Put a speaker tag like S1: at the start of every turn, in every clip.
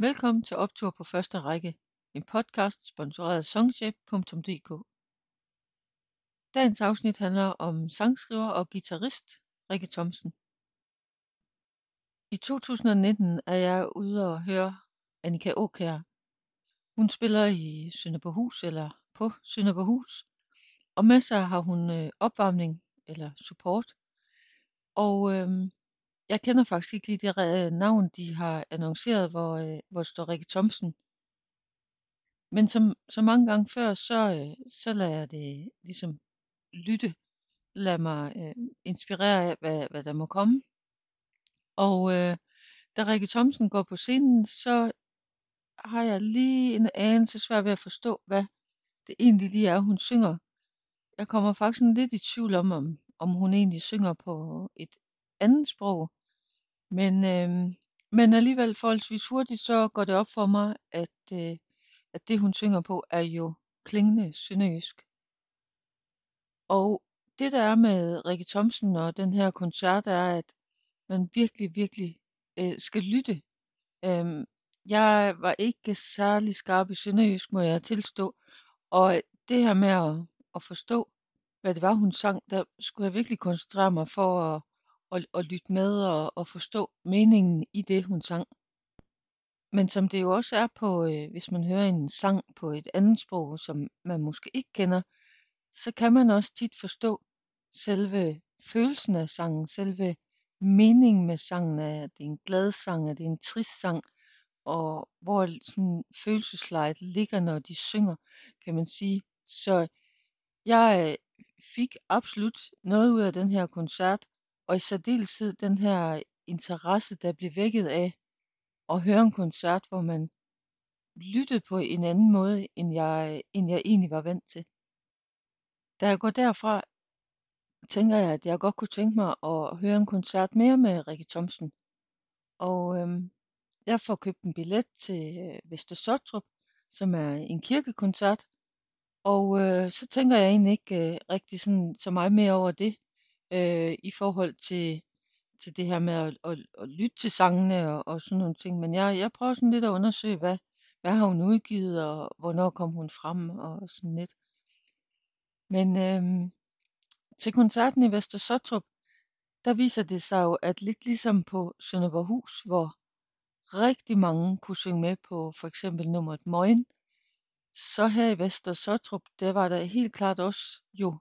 S1: Velkommen til Optur på første række, en podcast sponsoreret af songship.dk. Dagens afsnit handler om sangskriver og guitarist Rikke Thomsen. I 2019 er jeg ude og høre Annika Åkær. Hun spiller i Sønderborghus eller på Sønderborghus, og med sig har hun øh, opvarmning eller support. Og øhm, jeg kender faktisk ikke lige det re øh, navn, de har annonceret, hvor, øh, hvor står Rikke Thomsen. Men som, som mange gange før, så, øh, så lader jeg det ligesom lytte. Lad mig øh, inspirere af, hvad, hvad der må komme. Og øh, da Rikke Thomsen går på scenen, så har jeg lige en anelse svært ved at forstå, hvad det egentlig lige er, hun synger. Jeg kommer faktisk lidt i tvivl om, om, om hun egentlig synger på et andet sprog. Men, øh, men alligevel forholdsvis hurtigt, så går det op for mig, at, øh, at det hun synger på er jo klingende sønderjysk. Og det der er med Rikke Thomsen og den her koncert er, at man virkelig, virkelig øh, skal lytte. Øhm, jeg var ikke særlig skarp i sønderjysk, må jeg tilstå. Og det her med at, at forstå, hvad det var, hun sang, der skulle jeg virkelig koncentrere mig for at, og, og lytte med og, og forstå meningen i det, hun sang. Men som det jo også er på, øh, hvis man hører en sang på et andet sprog, som man måske ikke kender, så kan man også tit forstå selve følelsen af sangen, selve meningen med sangen, er det en glad sang, er det en trist sang, og hvor sådan følelseslejet ligger, når de synger, kan man sige. Så jeg øh, fik absolut noget ud af den her koncert, og i særdeleshed den her interesse, der blev vækket af at høre en koncert, hvor man lyttede på en anden måde, end jeg, end jeg egentlig var vant til. Da jeg går derfra, tænker jeg, at jeg godt kunne tænke mig at høre en koncert mere med Rikke Thomsen. Og øhm, jeg får købt en billet til øh, Vester Sottrup, som er en kirkekoncert. Og øh, så tænker jeg egentlig ikke øh, rigtig sådan, så meget mere over det, øh, i forhold til, til det her med at, at, at lytte til sangene og, og sådan nogle ting. Men jeg, jeg prøver sådan lidt at undersøge, hvad, hvad har hun udgivet, og hvornår kom hun frem, og sådan lidt. Men øh, til koncerten i Vester Sottrup, der viser det sig jo, at lidt ligesom på Sønderborghus, hvor rigtig mange kunne synge med på for eksempel nummeret Møgen, så her i Vester Sottrup, der var der helt klart også jo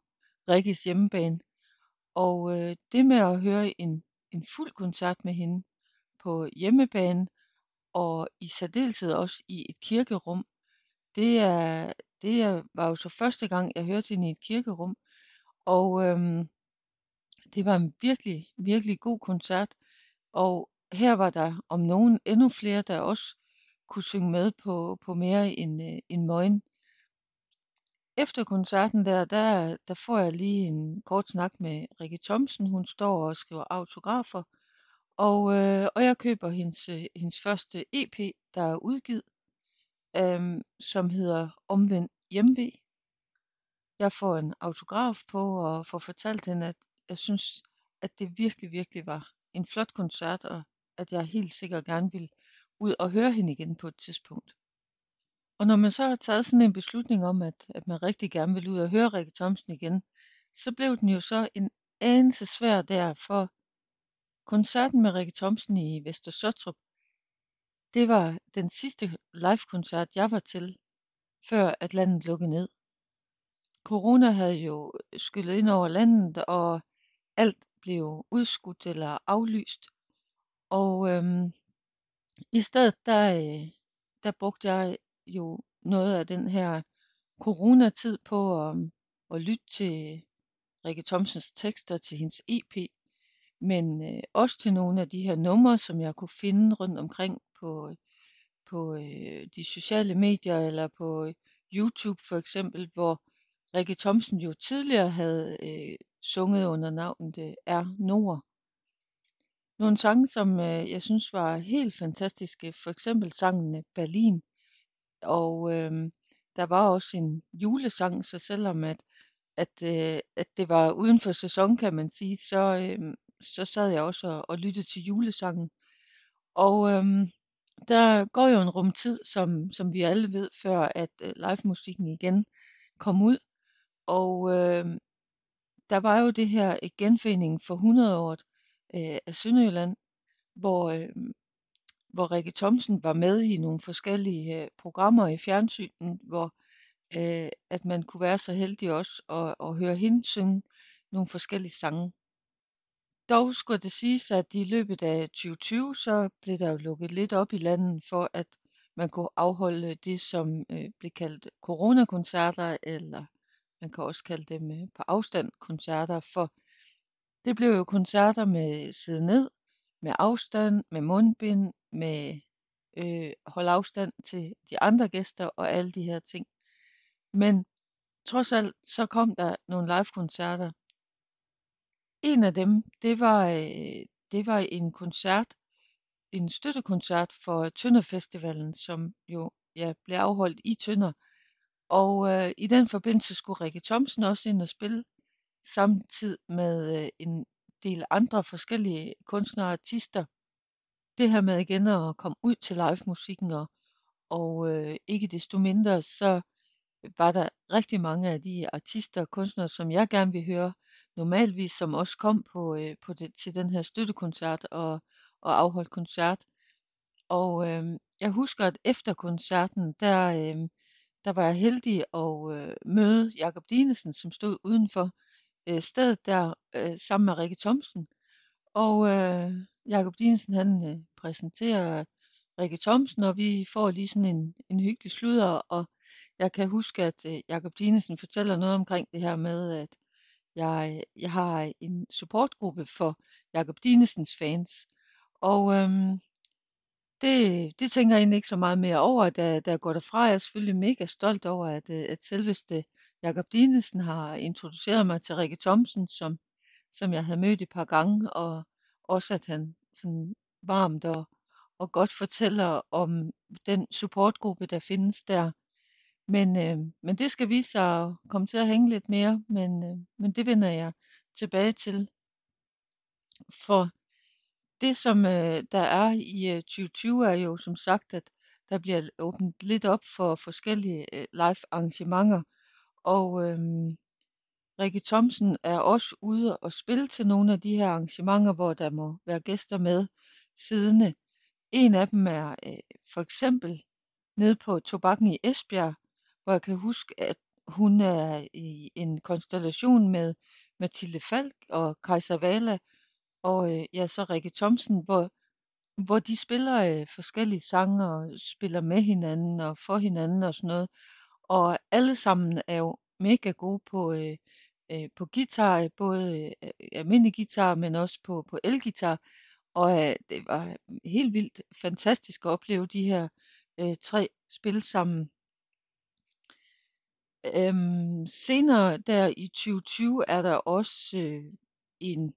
S1: Rikkes hjemmebane. Og øh, det med at høre en, en fuld koncert med hende på hjemmebane, og i særdeleshed også i et kirkerum, det er, det er, var jo så første gang, jeg hørte hende i et kirkerum. Og øhm, det var en virkelig, virkelig god koncert. Og her var der om nogen endnu flere, der også kunne synge med på, på mere end, øh, end møgen. Efter koncerten der, der, der får jeg lige en kort snak med Rikke Thomsen. Hun står og skriver autografer. Og, øh, og jeg køber hendes, øh, hendes første EP, der er udgivet, øh, som hedder Omvendt Hjemve. Jeg får en autograf på og får fortalt hende, at jeg synes, at det virkelig, virkelig var en flot koncert, og at jeg helt sikkert gerne vil ud og høre hende igen på et tidspunkt. Og når man så har taget sådan en beslutning om, at, at man rigtig gerne vil ud og høre Rikke Thomsen igen, så blev den jo så en anelse svær der, for koncerten med Rikke Thomsen i Vester Sottrup, det var den sidste live-koncert, jeg var til, før at landet lukkede ned. Corona havde jo skyllet ind over landet, og alt blev udskudt eller aflyst. Og øhm, i stedet, der, øh, der brugte jeg jo noget af den her coronatid på at, at lytte til Rikke Thomsens tekster til hendes EP, men øh, også til nogle af de her numre, som jeg kunne finde rundt omkring på, på øh, de sociale medier eller på YouTube for eksempel, hvor Rikke Thomsen jo tidligere havde øh, sunget under navnet øh, R. Nord. Nogle sange, som øh, jeg synes var helt fantastiske, for eksempel sangene øh, Berlin. Og øh, der var også en julesang, så selvom at, at, øh, at det var uden for sæson, kan man sige, så, øh, så sad jeg også og, og lyttede til julesangen. Og øh, der går jo en rum tid, som, som vi alle ved, før at øh, live-musikken igen kom ud. Og øh, der var jo det her øh, genforeningen for 100 år øh, af Sønderjylland, hvor, øh, hvor Rikke Thomsen var med i nogle forskellige øh, programmer i fjernsynet, hvor øh, at man kunne være så heldig også at, at høre hende synge nogle forskellige sange. Dog skulle det siges, at i løbet af 2020, så blev der jo lukket lidt op i landet for, at man kunne afholde det, som øh, blev kaldt coronakoncerter, eller man kan også kalde dem øh, på afstand koncerter, for det blev jo koncerter med sidde ned, med afstand, med mundbind, med øh, holde afstand til de andre gæster og alle de her ting. Men trods alt, så kom der nogle live-koncerter. En af dem, det var, øh, det var en koncert, en støttekoncert for Tønderfestivalen, som jo ja, blev afholdt i Tønder. Og øh, i den forbindelse skulle Rikke Thomsen også ind og spille, samtidig med øh, en del andre forskellige kunstnere og artister. Det her med igen at komme ud til live-musikken, og, og øh, ikke desto mindre, så var der rigtig mange af de artister og kunstnere, som jeg gerne vil høre normalvis, som også kom på, øh, på det, til den her støttekoncert og, og afholdt koncert. Og øh, jeg husker, at efter koncerten, der, øh, der var jeg heldig at øh, møde Jakob Dinesen, som stod udenfor øh, stedet der øh, sammen med Rikke Thomsen. Og øh, Jakob Dinesen han øh, præsenterer Rikke Thomsen, og vi får lige sådan en, en hyggelig sludder, og jeg kan huske, at øh, Jakob Dinesen fortæller noget omkring det her med, at jeg, jeg har en supportgruppe for Jakob Dinesens fans. Og øhm, det, det tænker jeg egentlig ikke så meget mere over, da, da jeg går derfra. Jeg er selvfølgelig mega stolt over, at, øh, at selveste Jakob Dinesen har introduceret mig til Rikke Thomsen, som, som jeg havde mødt et par gange, og også at han sådan varmt og, og godt fortæller om den supportgruppe, der findes der. Men, øh, men det skal vise sig at komme til at hænge lidt mere, men, øh, men det vender jeg tilbage til. For det, som øh, der er i øh, 2020, er jo som sagt, at der bliver åbnet lidt op for forskellige øh, live arrangementer. Og øh, Rikke Thomsen er også ude og spille til nogle af de her arrangementer, hvor der må være gæster med siddende. Øh, en af dem er øh, for eksempel nede på Tobakken i Esbjerg, hvor jeg kan huske, at hun er i en konstellation med Mathilde Falk og Kaiser Vala, og øh, ja, så Rikke Thomsen, hvor, hvor de spiller øh, forskellige sange og spiller med hinanden og for hinanden og sådan noget. Og alle sammen er jo mega gode på, øh, øh, på guitar, både øh, øh, almindelig guitar, men også på, på elgitar. Og øh, det var øh, helt vildt fantastisk at opleve de her øh, tre spille sammen. Øhm, senere der i 2020 er der også øh, en,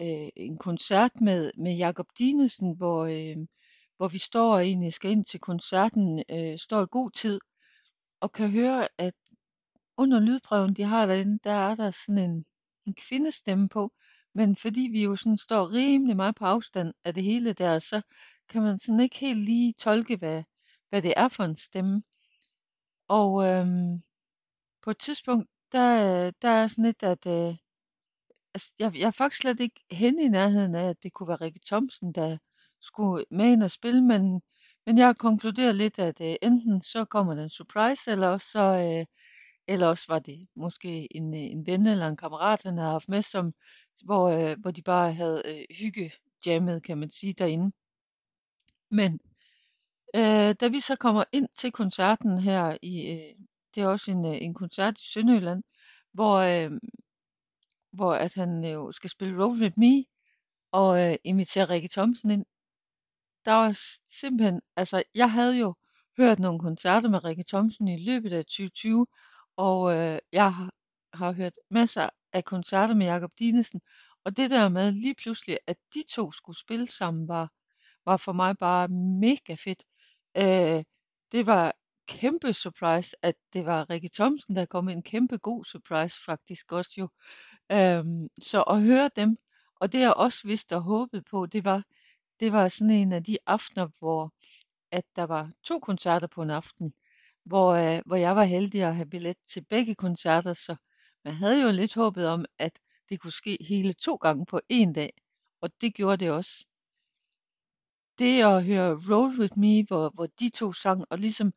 S1: øh, en koncert med, med Jakob Dinesen, hvor, øh, hvor vi står og egentlig skal ind til koncerten, øh, står i god tid, og kan høre, at under lydprøven, de har derinde, der er der sådan en, en kvindestemme på, men fordi vi jo sådan står rimelig meget på afstand af det hele der, så kan man sådan ikke helt lige tolke, hvad, hvad det er for en stemme. Og øhm, på et tidspunkt, der, der er sådan lidt, at øh, altså, jeg, jeg er faktisk slet ikke hen i nærheden af, at det kunne være Rikke Thomsen, der skulle med ind og spille, men, men jeg konkluderer lidt, at øh, enten så kommer den surprise, eller også, så, øh, eller også var det måske en, øh, en ven eller en kammerat, han havde haft med, som, hvor, øh, hvor de bare havde øh, hygge jammet, kan man sige, derinde. Men øh, da vi så kommer ind til koncerten her i, øh, det er også en, øh, en koncert i Sønderjylland, hvor, øh, hvor at han jo skal spille Roll With Me, og øh, invitere Rikke Thomsen ind. Der var simpelthen, altså jeg havde jo hørt nogle koncerter med Rikke Thomsen i løbet af 2020, og øh, jeg har, har hørt masser af koncerter med Jakob Dinesen, og det der med lige pludselig, at de to skulle spille sammen, var, var for mig bare mega fedt. Øh, det var kæmpe surprise, at det var Rikke Thomsen, der kom med en kæmpe god surprise faktisk også jo. Øhm, så at høre dem, og det jeg også vidste og håbede på, det var, det var sådan en af de aftener, hvor at der var to koncerter på en aften, hvor, øh, hvor jeg var heldig at have billet til begge koncerter, så man havde jo lidt håbet om, at det kunne ske hele to gange på en dag, og det gjorde det også. Det at høre Roll With Me, hvor, hvor de to sang, og ligesom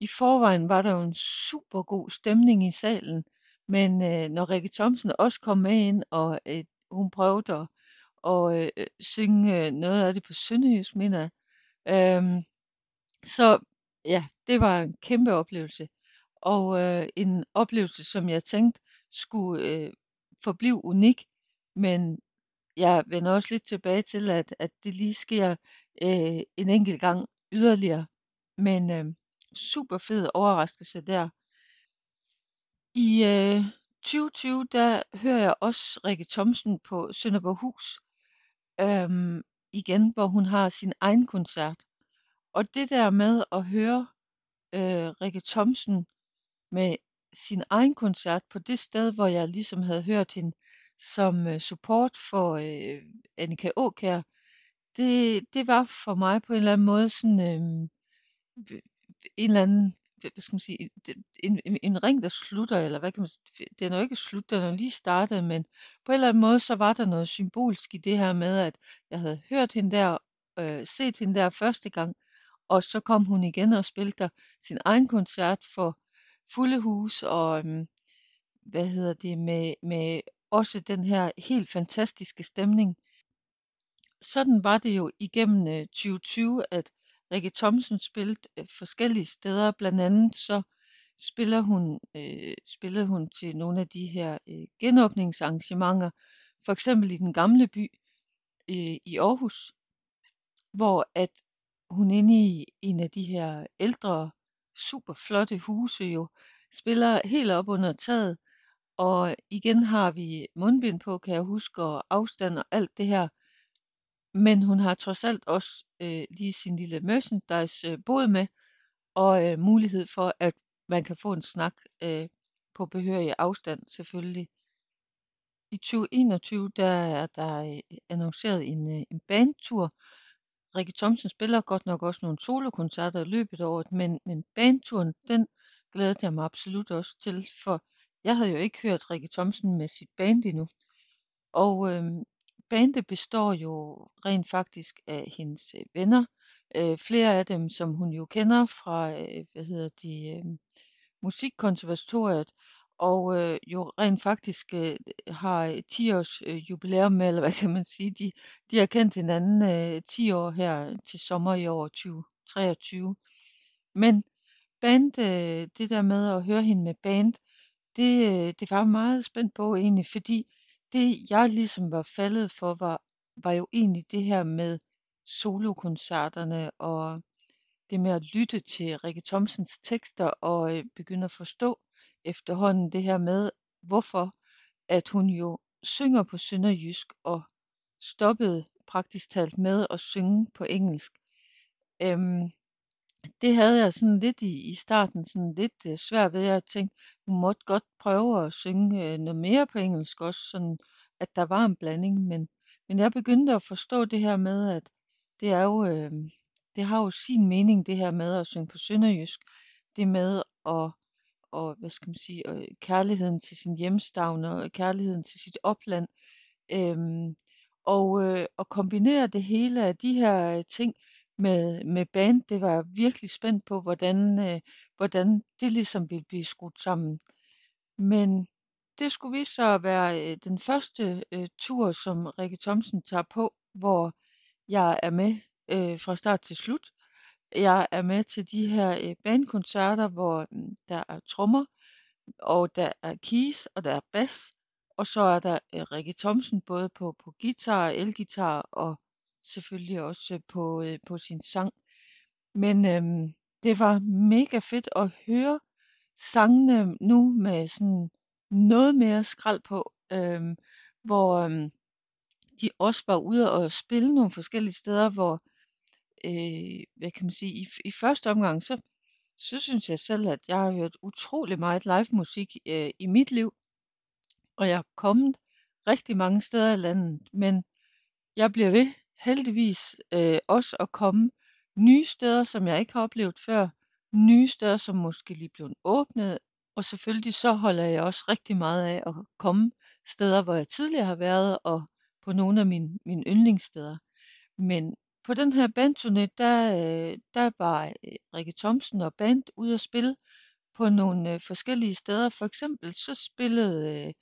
S1: i forvejen var der jo en super god stemning i salen, men øh, når Rikke Thomsen også kom med ind, og øh, hun prøvede at og, øh, synge øh, noget af det på sønderjysk, mener jeg, øh, så ja, det var en kæmpe oplevelse. Og øh, en oplevelse, som jeg tænkte skulle øh, forblive unik, men jeg vender også lidt tilbage til, at, at det lige sker øh, en enkelt gang yderligere. Men øh, super fed overraskelse der. I øh, 2020, der hører jeg også Rikke Thomsen på Sønderborghus, øh, igen, hvor hun har sin egen koncert. Og det der med at høre øh, Rikke Thomsen med sin egen koncert på det sted, hvor jeg ligesom havde hørt hende som øh, support for øh, Annika Åkær, det, det var for mig på en eller anden måde sådan øh, en eller anden, hvad skal man sige, en, en, en ring, der slutter, eller hvad kan man sige, den er jo ikke slut, den er lige startet, men på en eller anden måde, så var der noget symbolsk i det her med, at jeg havde hørt hende der, øh, set hende der første gang, og så kom hun igen og spillede der sin egen koncert for fulde hus, og øhm, hvad hedder det, med, med også den her helt fantastiske stemning. Sådan var det jo igennem øh, 2020, at Rikke Thomsen spillede øh, forskellige steder. Blandt andet så spiller hun, øh, spillede hun til nogle af de her øh, genåbningsarrangementer, for eksempel i den gamle by øh, i Aarhus, hvor at hun inde i en af de her ældre, super flotte huse jo spiller helt op under taget, og igen har vi mundbind på, kan jeg huske, og afstand og alt det her. Men hun har trods alt også øh, lige sin lille merchandise øh, bod med, og øh, mulighed for, at man kan få en snak øh, på behørig afstand selvfølgelig. I 2021 der er der øh, annonceret en, øh, en bandtur. Rikke Thomsen spiller godt nok også nogle solokoncerter i løbet af året, men, men bandturen, den glæder jeg mig absolut også til, for jeg havde jo ikke hørt Rikke Thomsen med sit band endnu. Og øh, bandet består jo rent faktisk af hendes øh, venner. Øh, flere af dem, som hun jo kender fra, øh, hvad hedder de, øh, musikkonservatoriet, og øh, jo rent faktisk øh, har øh, 10 års øh, jubilæum med, eller hvad kan man sige, de, de har kendt hinanden øh, 10 år her til sommer i år 2023. Men band, øh, det der med at høre hende med band, det, øh, det var meget spændt på egentlig, fordi det jeg ligesom var faldet for, var, var jo egentlig det her med solokoncerterne og det med at lytte til Rikke Thomsens tekster og øh, begynde at forstå efterhånden det her med, hvorfor at hun jo synger på sønderjysk og stoppede praktisk talt med at synge på engelsk. Øhm, det havde jeg sådan lidt i, i starten sådan lidt øh, svært ved. At tænke, hun måtte godt prøve at synge øh, noget mere på engelsk også, sådan at der var en blanding, men, men jeg begyndte at forstå det her med, at det er jo, øh, det har jo sin mening det her med at synge på sønderjysk, det med at og hvad skal man sige, og kærligheden til sin hjemstavn og kærligheden til sit opland. Øhm, og øh, at kombinere det hele af de her øh, ting med, med band, det var jeg virkelig spændt på, hvordan, øh, hvordan det ligesom ville blive skudt sammen. Men det skulle vise sig at være øh, den første øh, tur, som Rikke Thomsen tager på, hvor jeg er med øh, fra start til slut. Jeg er med til de her øh, bandkoncerter, hvor mm, der er trommer, og der er keys, og der er bas, og så er der øh, Rikke Thomsen både på, på guitar, elgitar og selvfølgelig også øh, på, øh, på sin sang. Men øhm, det var mega fedt at høre sangene nu med sådan noget mere skrald på, øhm, hvor øhm, de også var ude og spille nogle forskellige steder, hvor øh, hvad kan man sige, i, i første omgang, så, så synes jeg selv, at jeg har hørt utrolig meget live musik øh, i mit liv, og jeg er kommet rigtig mange steder i landet, men jeg bliver ved heldigvis øh, også at komme nye steder, som jeg ikke har oplevet før. Nye steder, som måske lige blev åbnet. Og selvfølgelig så holder jeg også rigtig meget af at komme steder, hvor jeg tidligere har været, og på nogle af mine, mine yndlingssteder. Men på den her bandturné, der, øh, der var øh, Rikke Thomsen og band ude at spille på nogle øh, forskellige steder. For eksempel så spillede øh,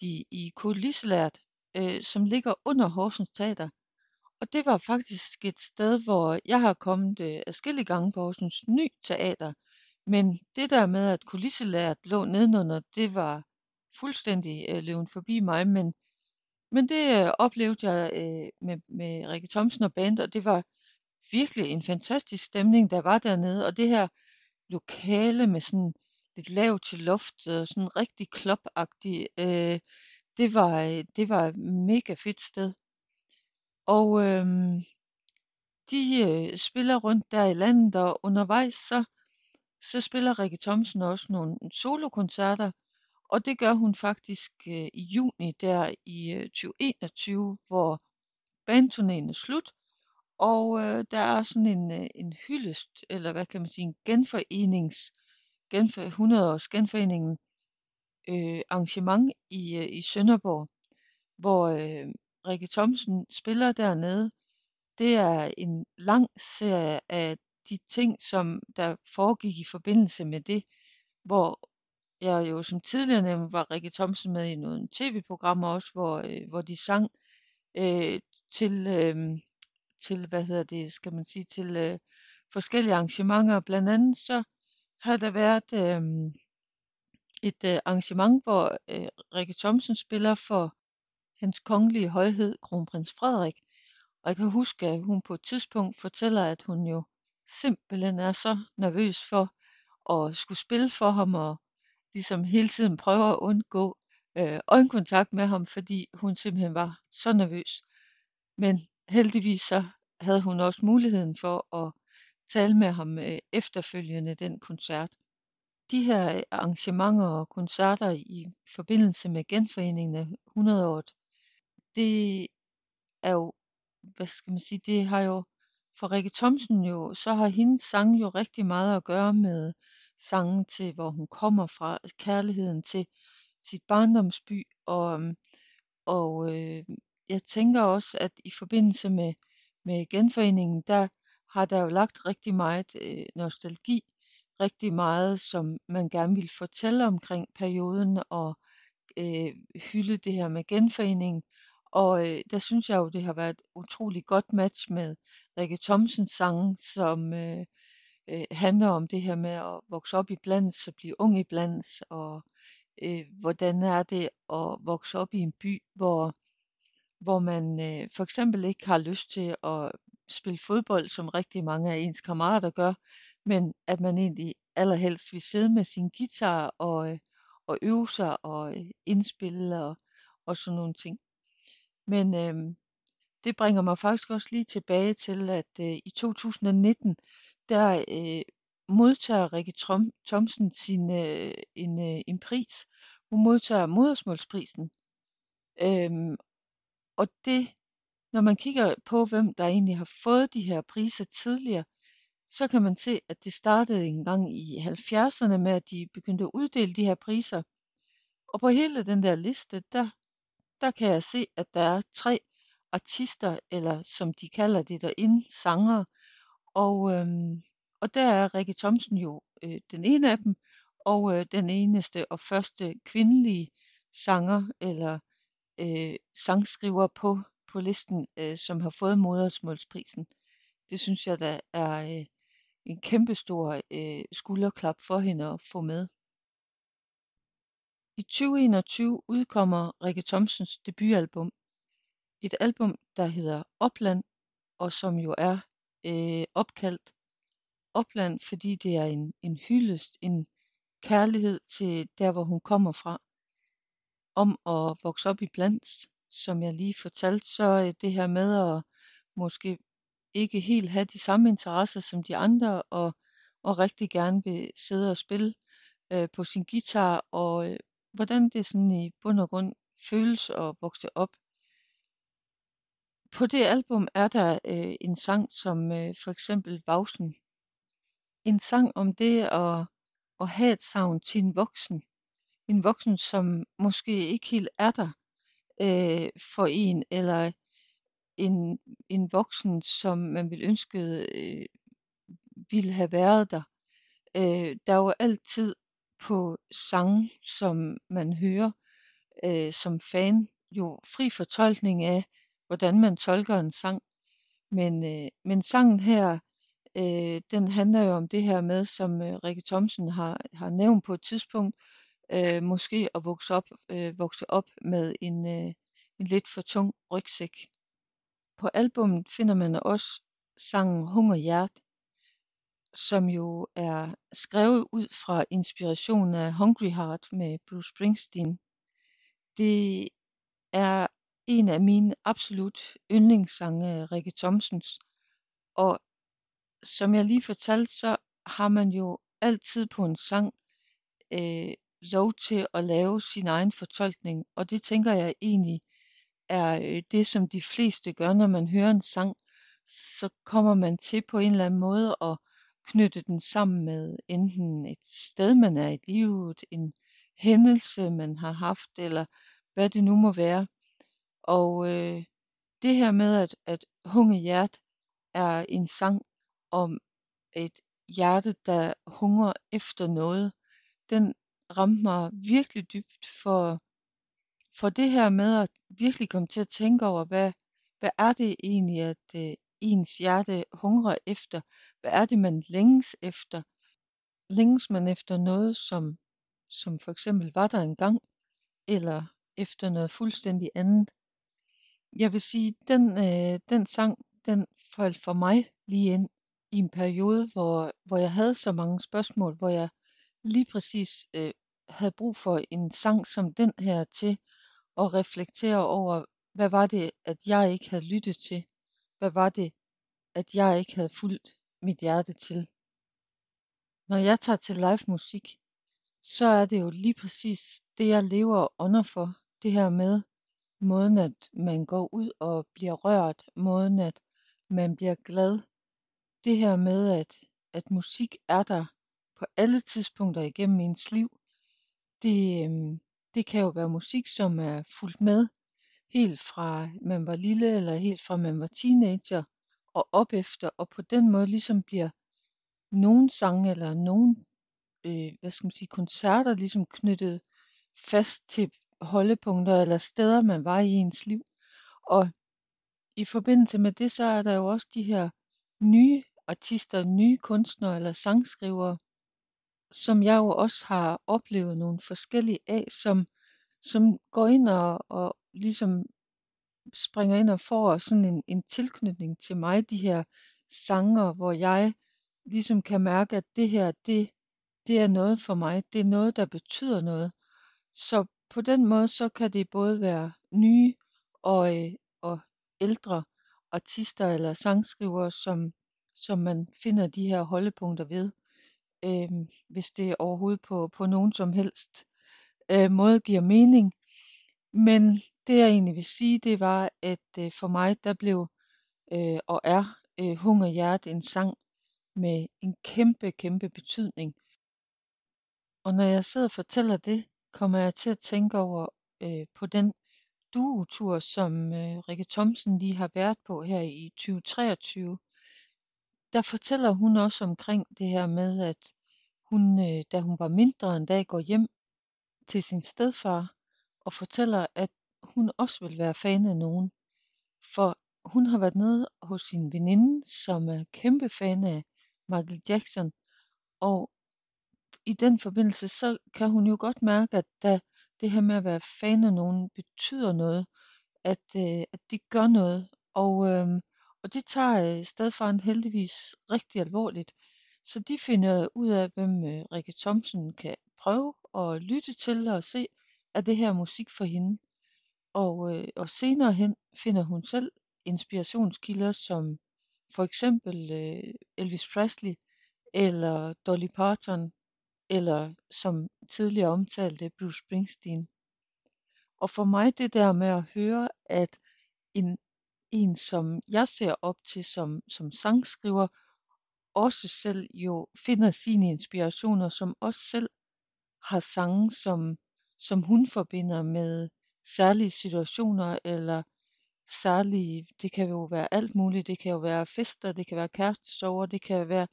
S1: de i Kulisselært, øh, som ligger under Horsens Teater. Og det var faktisk et sted, hvor jeg har kommet øh, adskillige gange på Horsens Ny Teater. Men det der med, at kulisselæret lå nedenunder, det var fuldstændig øh, løven forbi mig. Men, men det øh, oplevede jeg øh, med, med Rikke Thomsen og band, og det var virkelig en fantastisk stemning, der var dernede. Og det her lokale med sådan lidt lavt til loft og sådan rigtig klopagtigt, øh, det var, øh, det var et mega fedt sted. Og øh, de øh, spiller rundt der i landet, og undervejs så, så spiller Rikke Thomsen også nogle solokoncerter, og det gør hun faktisk øh, i juni der i øh, 2021, hvor bandturnéen er slut, og øh, der er sådan en, øh, en hyldest, eller hvad kan man sige, en genforenings, genfor, 100 års genforeningen øh, arrangement i, øh, i Sønderborg, hvor øh, Rikke Thomsen spiller dernede. Det er en lang serie af de ting, som der foregik i forbindelse med det, hvor jeg jo som tidligere nævnt var Rikke Thomsen med i nogle tv-programmer også, hvor, øh, hvor de sang øh, til, øh, til, hvad hedder det, skal man sige, til øh, forskellige arrangementer. Blandt andet så har der været øh, et øh, arrangement, hvor øh, Rikke Thomsen spiller for Hans Kongelige Højhed Kronprins Frederik. Og jeg kan huske, at hun på et tidspunkt fortæller, at hun jo simpelthen er så nervøs for at skulle spille for ham og ligesom hele tiden prøver at undgå øh, øjenkontakt med ham, fordi hun simpelthen var så nervøs. Men heldigvis så havde hun også muligheden for at tale med ham øh, efterfølgende den koncert. De her øh, arrangementer og koncerter i forbindelse med genforeningen af 100-året, det er jo, hvad skal man sige, det har jo for Rikke Thomsen jo, så har hendes sang jo rigtig meget at gøre med sangen til, hvor hun kommer fra, kærligheden til sit barndomsby, og, øhm, og øh, jeg tænker også, at i forbindelse med, med genforeningen, der har der jo lagt rigtig meget øh, nostalgi, rigtig meget, som man gerne vil fortælle omkring perioden, og øh, hylde det her med genforeningen. Og øh, der synes jeg jo, det har været et utroligt godt match med Rikke Thomsens sange, som øh, øh, handler om det her med at vokse op i blands og blive ung i blands, og øh, hvordan er det at vokse op i en by, hvor, hvor man øh, for eksempel ikke har lyst til at spille fodbold, som rigtig mange af ens kammerater gør, men at man egentlig allerhelst vil sidde med sin guitar og, øh, og øve sig og øh, indspille og, og sådan nogle ting. Men øh, det bringer mig faktisk også lige tilbage til, at øh, i 2019, der øh, modtager Rikke Trom, Thomsen sin, øh, en, øh, en pris. Hun modtager modersmålsprisen. Øhm, og det, når man kigger på, hvem der egentlig har fået de her priser tidligere, så kan man se, at det startede en gang i 70'erne med, at de begyndte at uddele de her priser. Og på hele den der liste, der, der kan jeg se, at der er tre artister, eller som de kalder det derinde, sanger. Og, øhm, og der er Rikke Thomsen jo øh, den ene af dem, og øh, den eneste og første kvindelige sanger eller øh, sangskriver på, på listen, øh, som har fået modersmålsprisen. Det synes jeg da er øh, en kæmpestor øh, skulderklap for hende at få med. I 2021 udkommer Rikke Thomsens debutalbum. Et album, der hedder Opland, og som jo er øh, opkaldt Opland, fordi det er en, en hyldest, en kærlighed til der, hvor hun kommer fra. Om at vokse op i blandt, som jeg lige fortalte, så øh, det her med at måske ikke helt have de samme interesser som de andre, og, og rigtig gerne vil sidde og spille øh, på sin guitar, og øh, hvordan det sådan i bund og grund føles at vokse op på det album er der øh, en sang som øh, for eksempel Vausen. En sang om det at, at have et savn til en voksen. En voksen, som måske ikke helt er der øh, for en, eller en, en voksen, som man ville ønske øh, ville have været der. Øh, der er jo altid på sange, som man hører øh, som fan, jo fri fortolkning af, hvordan man tolker en sang. Men, øh, men sangen her, øh, den handler jo om det her med, som øh, Rikke Thomsen har, har nævnt på et tidspunkt, øh, måske at vokse op, øh, vokse op med en, øh, en lidt for tung rygsæk. På albummet finder man også sangen Hunger Hjert, som jo er skrevet ud fra inspiration af Hungry Heart med Bruce Springsteen. Det er en af mine absolut yndlingssange af Rikke Thomsens. Og som jeg lige fortalte, så har man jo altid på en sang øh, lov til at lave sin egen fortolkning. Og det tænker jeg egentlig er øh, det, som de fleste gør, når man hører en sang. Så kommer man til på en eller anden måde at knytte den sammen med enten et sted, man er i livet, en hændelse, man har haft, eller hvad det nu må være. Og øh, det her med, at, at Hunge Hjert er en sang om et hjerte, der hungrer efter noget, den ramte mig virkelig dybt for, for det her med at virkelig komme til at tænke over, hvad, hvad er det egentlig, at øh, ens hjerte hungrer efter? Hvad er det, man længes efter? Længes man efter noget, som, som for eksempel var der engang, eller efter noget fuldstændig andet? Jeg vil sige, den, øh, den sang, den faldt for mig lige ind i en periode, hvor, hvor jeg havde så mange spørgsmål, hvor jeg lige præcis øh, havde brug for en sang som den her til at reflektere over, hvad var det, at jeg ikke havde lyttet til? Hvad var det, at jeg ikke havde fulgt mit hjerte til? Når jeg tager til live musik, så er det jo lige præcis det, jeg lever og ånder for. Det her med måden, at man går ud og bliver rørt, måden, at man bliver glad. Det her med, at, at musik er der på alle tidspunkter igennem ens liv. Det, øhm, det kan jo være musik, som er fulgt med helt fra man var lille eller helt fra man var teenager og op efter, og på den måde ligesom bliver nogle sange eller nogle øh, hvad skal man sige, koncerter ligesom knyttet fast til holdepunkter eller steder, man var i ens liv. Og i forbindelse med det, så er der jo også de her nye artister, nye kunstnere eller sangskrivere, som jeg jo også har oplevet nogle forskellige af, som, som går ind og, og ligesom springer ind og får sådan en, en tilknytning til mig, de her sanger, hvor jeg ligesom kan mærke, at det her, det, det er noget for mig, det er noget, der betyder noget. Så på den måde, så kan det både være nye og, øh, og ældre artister eller sangskrivere, som, som man finder de her holdepunkter ved, øh, hvis det overhovedet på, på nogen som helst øh, måde giver mening. Men det jeg egentlig vil sige, det var, at øh, for mig, der blev øh, og er øh, Hungerhjert en sang med en kæmpe, kæmpe betydning. Og når jeg sidder og fortæller det, kommer jeg til at tænke over øh, på den duotur, som øh, Rikke Thomsen lige har været på her i 2023. Der fortæller hun også omkring det her med, at hun, øh, da hun var mindre en dag, går hjem til sin stedfar og fortæller, at hun også vil være fan af nogen. For hun har været nede hos sin veninde, som er kæmpe fan af Michael Jackson, og i den forbindelse, så kan hun jo godt mærke, at da det her med at være fan af nogen betyder noget, at, øh, at de gør noget. Og, øh, og det tager øh, stedfaren heldigvis rigtig alvorligt. Så de finder ud af, hvem øh, Rikke Thomsen kan prøve at lytte til og se, er det her musik for hende. Og, øh, og senere hen finder hun selv inspirationskilder som for eksempel øh, Elvis Presley eller Dolly Parton eller som tidligere omtalte Bruce Springsteen. Og for mig det der med at høre, at en en, som jeg ser op til som, som sangskriver, også selv jo finder sine inspirationer, som også selv har sange, som, som hun forbinder med særlige situationer eller særlige, det kan jo være alt muligt, det kan jo være fester, det kan være kærestesover, det kan være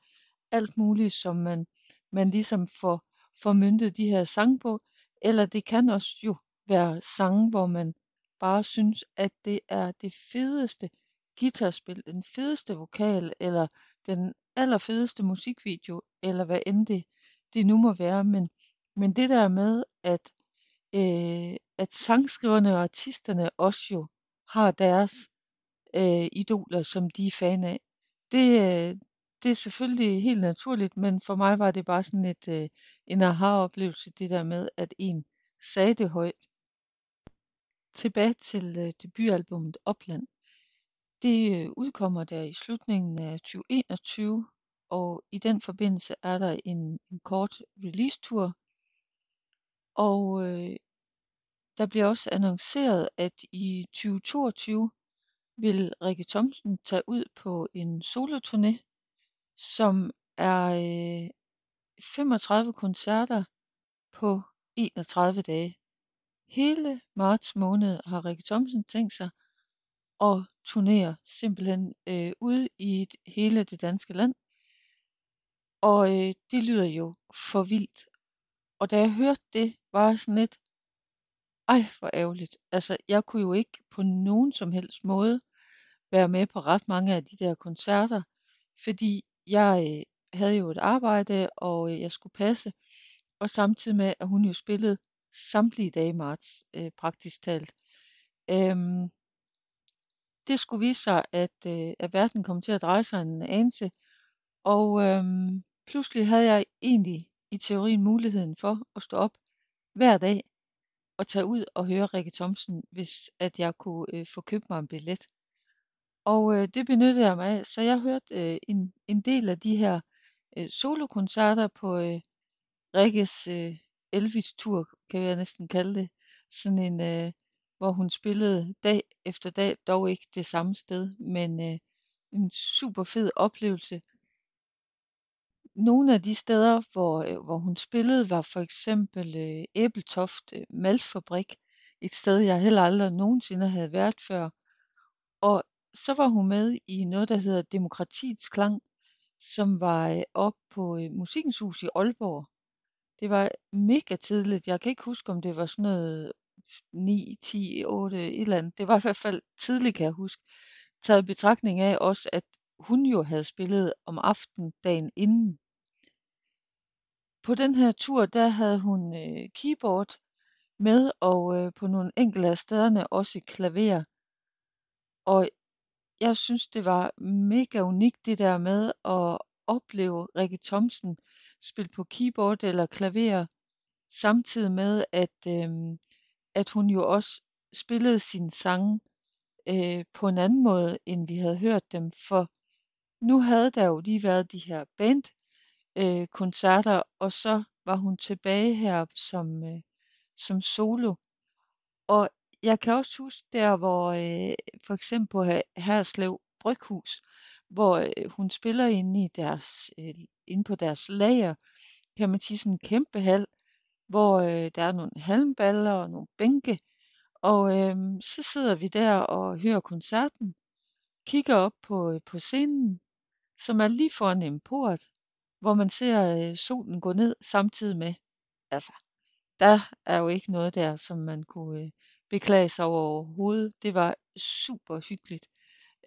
S1: alt muligt, som man, man ligesom får, får myntet de her sange på, eller det kan også jo være sange, hvor man bare synes, at det er det fedeste guitarspil, den fedeste vokal, eller den allerfedeste musikvideo, eller hvad end det, det nu må være. Men, men det der med, at, øh, at sangskriverne og artisterne også jo har deres øh, idoler, som de er fan af, det, øh, det er selvfølgelig helt naturligt, men for mig var det bare sådan et, øh, en aha-oplevelse, det der med, at en sagde det højt. Tilbage til øh, debutalbummet Opland. Det øh, udkommer der i slutningen af 2021, og i den forbindelse er der en, en kort release-tur. Og øh, der bliver også annonceret, at i 2022 vil Rikke Thomsen tage ud på en soloturné, som er øh, 35 koncerter på 31 dage. Hele marts måned har Rikke Thomsen tænkt sig at turnere simpelthen øh, ude i et, hele det danske land. Og øh, det lyder jo for vildt. Og da jeg hørte det, var jeg sådan lidt, ej hvor ærgerligt. Altså jeg kunne jo ikke på nogen som helst måde være med på ret mange af de der koncerter, fordi jeg øh, havde jo et arbejde, og øh, jeg skulle passe, og samtidig med, at hun jo spillede samtlige dage i marts, øh, praktisk talt. Øhm, det skulle vise sig, at, øh, at verden kom til at dreje sig en anelse, og øhm, pludselig havde jeg egentlig i teorien muligheden for at stå op hver dag og tage ud og høre Rikke Thomsen, hvis at jeg kunne øh, få købt mig en billet. Og øh, det benyttede jeg mig af, så jeg hørte øh, en, en del af de her øh, solokoncerter på øh, Rikkes øh, Elvis-tur, kan jeg næsten kalde det. Sådan en, øh, hvor hun spillede dag efter dag, dog ikke det samme sted, men øh, en super fed oplevelse. Nogle af de steder, hvor, øh, hvor hun spillede, var for eksempel øh, Æbeltoft øh, Malfabrik, et sted, jeg heller aldrig nogensinde havde været før. Og så var hun med i noget, der hedder Demokratiets Klang, som var øh, op på øh, Musikens Hus i Aalborg. Det var mega tidligt. Jeg kan ikke huske, om det var sådan noget 9, 10, 8, et eller andet. Det var i hvert fald tidligt, kan jeg huske. Taget i betragtning af også, at hun jo havde spillet om aftenen dagen inden. På den her tur, der havde hun øh, keyboard med, og øh, på nogle enkelte af stederne også klaver. Og jeg synes, det var mega unikt det der med at opleve Rikke Thomsen spille på keyboard eller klaver, samtidig med, at, øh, at hun jo også spillede sine sange øh, på en anden måde, end vi havde hørt dem. For nu havde der jo lige været de her band øh, koncerter, og så var hun tilbage her som, øh, som solo. Og jeg kan også huske der, hvor øh, for eksempel på Herslev Bryghus, hvor øh, hun spiller inde, i deres, øh, inde på deres lager, kan man sige sådan en kæmpe hal, hvor øh, der er nogle halmballer og nogle bænke, og øh, så sidder vi der og hører koncerten, kigger op på, øh, på scenen, som er lige foran en port, hvor man ser øh, solen gå ned samtidig med. Altså, der er jo ikke noget der, som man kunne øh, beklage sig over overhovedet. Det var super hyggeligt.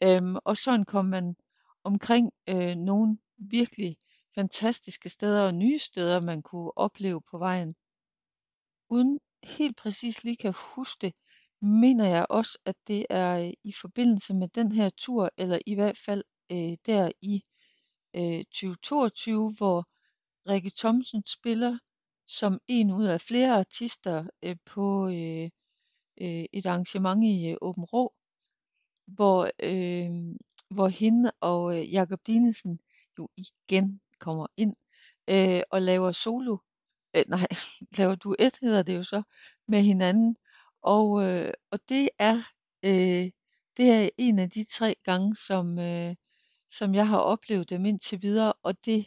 S1: Øhm, og sådan kom man omkring øh, nogle virkelig fantastiske steder og nye steder, man kunne opleve på vejen. Uden helt præcis lige kan huske det, mener jeg også, at det er øh, i forbindelse med den her tur, eller i hvert fald øh, der i øh, 2022, hvor Rikke Thomsen spiller som en ud af flere artister øh, på øh, øh, et arrangement i øh, Åben Rå, hvor, øh, hvor hende og øh, Jakob Dinesen jo igen kommer ind øh, og laver solo, øh, nej, laver duet hedder det jo så, med hinanden. Og, øh, og det er øh, det er en af de tre gange, som, øh, som jeg har oplevet dem indtil videre, og det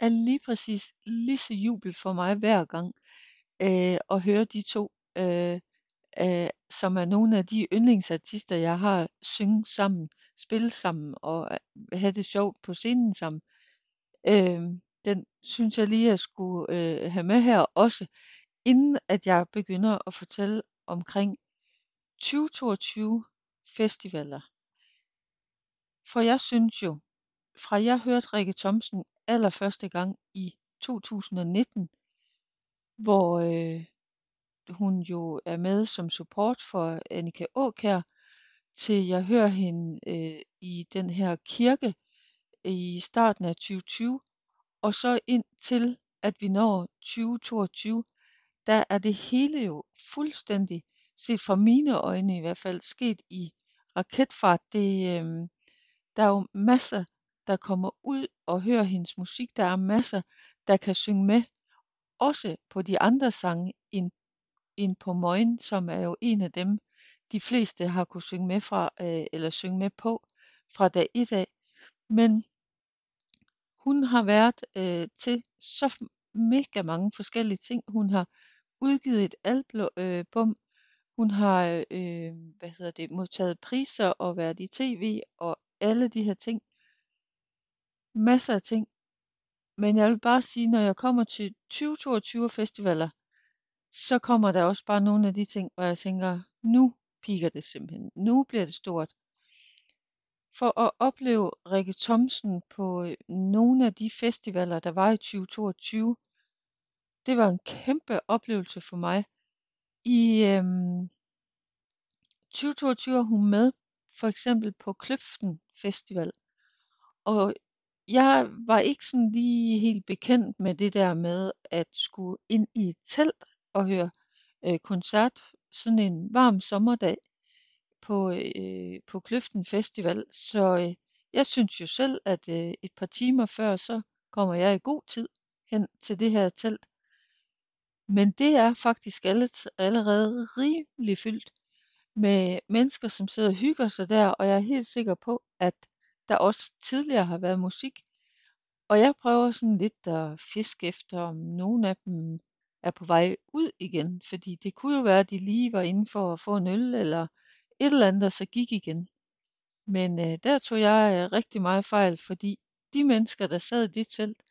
S1: er lige præcis lige så jubel for mig hver gang øh, at høre de to, øh, øh, som er nogle af de yndlingsartister, jeg har synge sammen, spille sammen og øh, have det sjovt på scenen sammen. Øh, den synes jeg lige, at jeg skulle øh, have med her også, inden at jeg begynder at fortælle omkring 2022 festivaler. For jeg synes jo, fra jeg hørte Rikke Thomsen allerførste gang i 2019, hvor øh, hun jo er med som support for Annika Åkær, til jeg hører hende øh, i den her kirke i starten af 2020, og så indtil at vi når 2022, der er det hele jo fuldstændig, set fra mine øjne i hvert fald, sket i raketfart. Det, øh, der er jo masser, der kommer ud og hører hendes musik. Der er masser, der kan synge med, også på de andre sange end, end på Møgen, som er jo en af dem, de fleste har kunne synge med fra, øh, eller synge med på fra dag i dag. Men hun har været øh, til så mega mange forskellige ting. Hun har udgivet et album, øh, hun har øh, hvad hedder det, modtaget priser og været i tv og alle de her ting. Masser af ting. Men jeg vil bare sige, når jeg kommer til 2022 festivaler, så kommer der også bare nogle af de ting, hvor jeg tænker, nu piker det simpelthen. Nu bliver det stort. For at opleve Rikke Thomsen på øh, nogle af de festivaler, der var i 2022, det var en kæmpe oplevelse for mig. I øhm, 2022 er hun med for eksempel på Kløften Festival. Og jeg var ikke sådan lige helt bekendt med det der med at skulle ind i et telt og høre øh, koncert sådan en varm sommerdag på, øh, på Kløften Festival. Så øh, jeg synes jo selv, at øh, et par timer før, så kommer jeg i god tid hen til det her telt. Men det er faktisk allerede rimelig fyldt med mennesker, som sidder og hygger sig der, og jeg er helt sikker på, at der også tidligere har været musik. Og jeg prøver sådan lidt at fiske efter, om nogen af dem er på vej ud igen, fordi det kunne jo være, at de lige var inde for at få en øl eller et eller andet, og så gik igen. Men øh, der tog jeg øh, rigtig meget fejl, fordi de mennesker, der sad i det telt,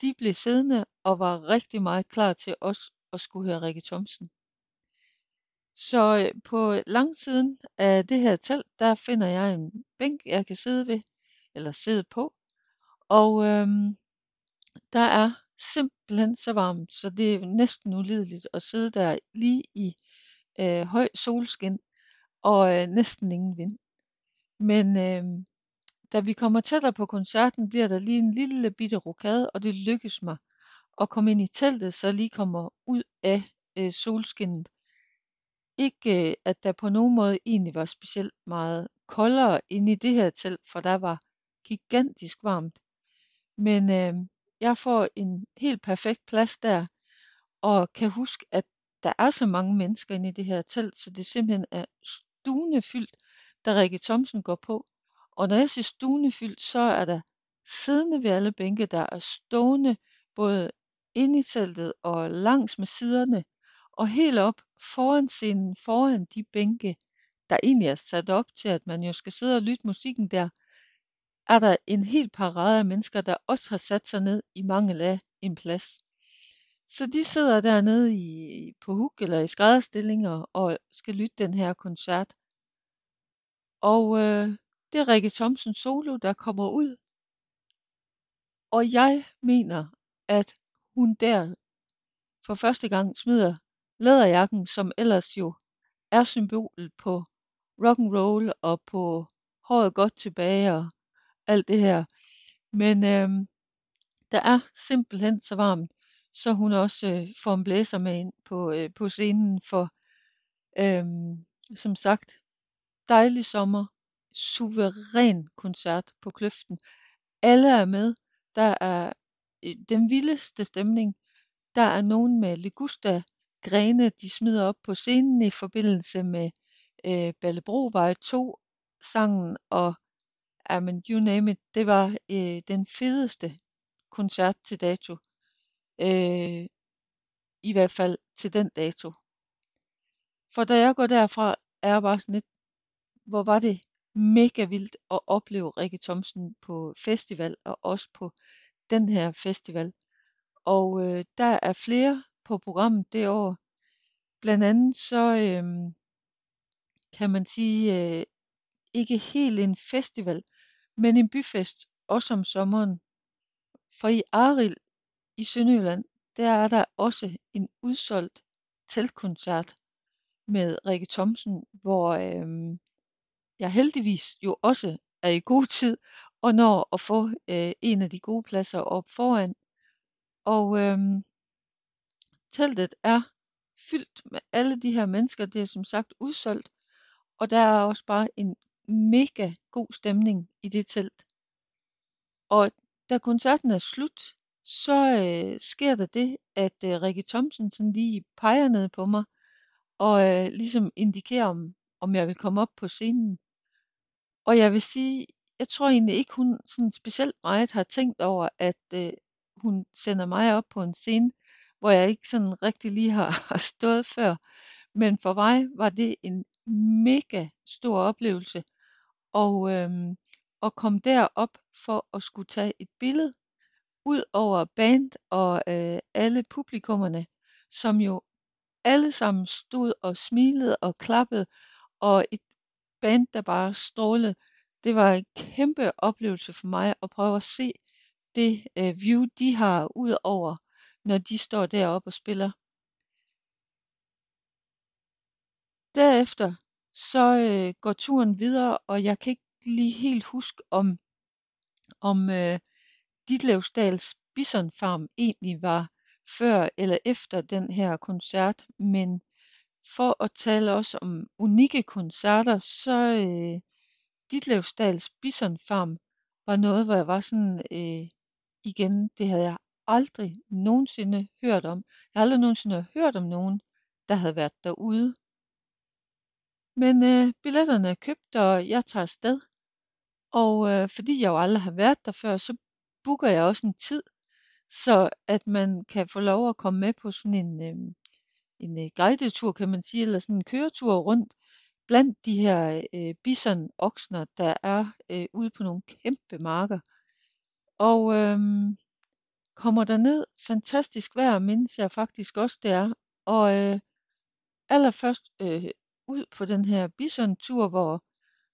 S1: de blev siddende og var rigtig meget klar til os at skulle høre Rikke Thomsen. Så øh, på langsiden af det her telt, der finder jeg en bænk, jeg kan sidde ved, eller sidde på. Og øhm, der er simpelthen så varmt, så det er næsten ulideligt at sidde der lige i øh, høj solskin og øh, næsten ingen vind. Men øh, da vi kommer tættere på koncerten, bliver der lige en lille bitte rokade, og det lykkes mig at komme ind i teltet, så jeg lige kommer ud af øh, solskinnet. Ikke øh, at der på nogen måde egentlig var specielt meget koldere inde i det her telt, for der var gigantisk varmt. Men øh, jeg får en helt perfekt plads der, og kan huske, at der er så mange mennesker inde i det her telt, så det simpelthen er stuende fyldt, da Rikke Thomsen går på. Og når jeg siger stuende fyldt, så er der siddende ved alle bænke, der er stående både inde i teltet og langs med siderne, og helt op foran scenen, foran de bænke, der egentlig er sat op til, at man jo skal sidde og lytte musikken der, er der en hel parade af mennesker, der også har sat sig ned i mangel af en plads. Så de sidder dernede i, på huk eller i skrædderstillinger og skal lytte den her koncert. Og øh, det er Rikke Thomsen solo, der kommer ud. Og jeg mener, at hun der for første gang smider læderjakken, som ellers jo er symbolet på rock and roll og på håret godt tilbage og alt det her. Men øh, der er simpelthen så varmt, så hun også øh, får en blæser med ind på, øh, på scenen for, øh, som sagt, dejlig sommer, suveræn koncert på Kløften. Alle er med. Der er øh, den vildeste stemning. Der er nogen med Ligusta grene, de smider op på scenen i forbindelse med øh, Ballebrovej 2 sangen og men you name it, det var øh, den fedeste koncert til dato. Øh, I hvert fald til den dato. For da jeg går derfra, er jeg bare sådan lidt, hvor var det mega vildt at opleve Rikke Thomsen på festival, og også på den her festival. Og øh, der er flere på programmet det år. Blandt andet så øh, kan man sige, øh, ikke helt en festival, men en byfest, også om sommeren. For i Arild i Sønderjylland, der er der også en udsolgt teltkoncert med Rikke Thomsen, hvor øh, jeg heldigvis jo også er i god tid og når at få øh, en af de gode pladser op foran. Og øh, teltet er fyldt med alle de her mennesker. Det er som sagt udsolgt, og der er også bare en mega god stemning i det telt. Og da koncerten er slut, så øh, sker der det, at øh, Rikke Thomsen sådan lige peger ned på mig, og øh, ligesom indikerer, om, om jeg vil komme op på scenen. Og jeg vil sige, jeg tror egentlig ikke, hun sådan specielt meget har tænkt over, at øh, hun sender mig op på en scene, hvor jeg ikke sådan rigtig lige har, har stået før. Men for mig var det en mega stor oplevelse og, øhm, og kom derop for at skulle tage et billede ud over band og øh, alle publikummerne, som jo alle sammen stod og smilede og klappede, og et band, der bare strålede. Det var en kæmpe oplevelse for mig at prøve at se det øh, view, de har ud over, når de står deroppe og spiller. Derefter så øh, går turen videre, og jeg kan ikke lige helt huske, om, om øh, Ditlevsdals Bisonfarm egentlig var før eller efter den her koncert, men for at tale også om unikke koncerter, så øh, Ditlevsdals Bisonfarm var noget, hvor jeg var sådan, øh, igen, det havde jeg aldrig nogensinde hørt om. Jeg har aldrig nogensinde hørt om nogen, der havde været derude. Men øh, billetterne er købt, og jeg tager afsted. Og øh, fordi jeg jo aldrig har været der før, så booker jeg også en tid, så at man kan få lov at komme med på sådan en, øh, en øh, guidetur, kan man sige, eller sådan en køretur rundt blandt de her øh, bison-oksner, der er øh, ude på nogle kæmpe marker. Og øh, kommer der ned fantastisk vejr, mindes jeg faktisk også det er. Og øh, allerførst øh, ud på den her bison-tur, hvor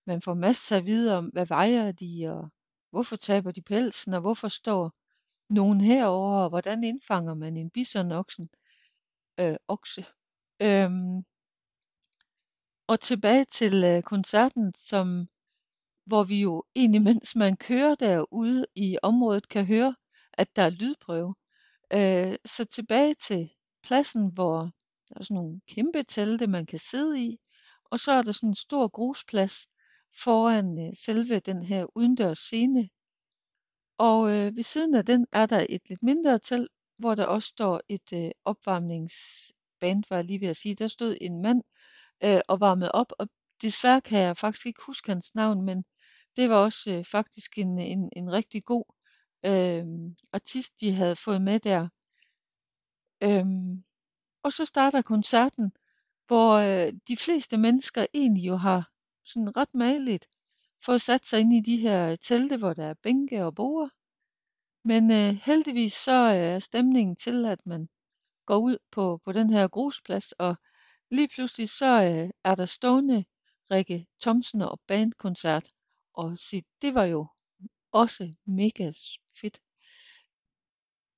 S1: man får masser af vide om, hvad vejer de, og hvorfor taber de pelsen, og hvorfor står nogen herover, og hvordan indfanger man en bisonoksen, øh, okse. Øhm, og tilbage til øh, koncerten, som, hvor vi jo egentlig, mens man kører derude i området, kan høre, at der er lydprøve. Øh, så tilbage til pladsen, hvor der er sådan nogle kæmpe telte, man kan sidde i, og så er der sådan en stor grusplads foran øh, selve den her udendørs scene. Og øh, ved siden af den er der et lidt mindre telt, hvor der også står et øh, opvarmningsband, var jeg lige ved at sige. Der stod en mand øh, og varmede op, og desværre kan jeg faktisk ikke huske hans navn, men det var også øh, faktisk en, en, en rigtig god øh, artist, de havde fået med der. Øhm, og så starter koncerten, hvor øh, de fleste mennesker egentlig jo har sådan ret maligt fået sat sig ind i de her telte, hvor der er bænke og borde. Men øh, heldigvis så øh, er stemningen til, at man går ud på, på den her grusplads, og lige pludselig så øh, er der stående Rikke Thomsen og bandkoncert, og se, det var jo også mega fedt.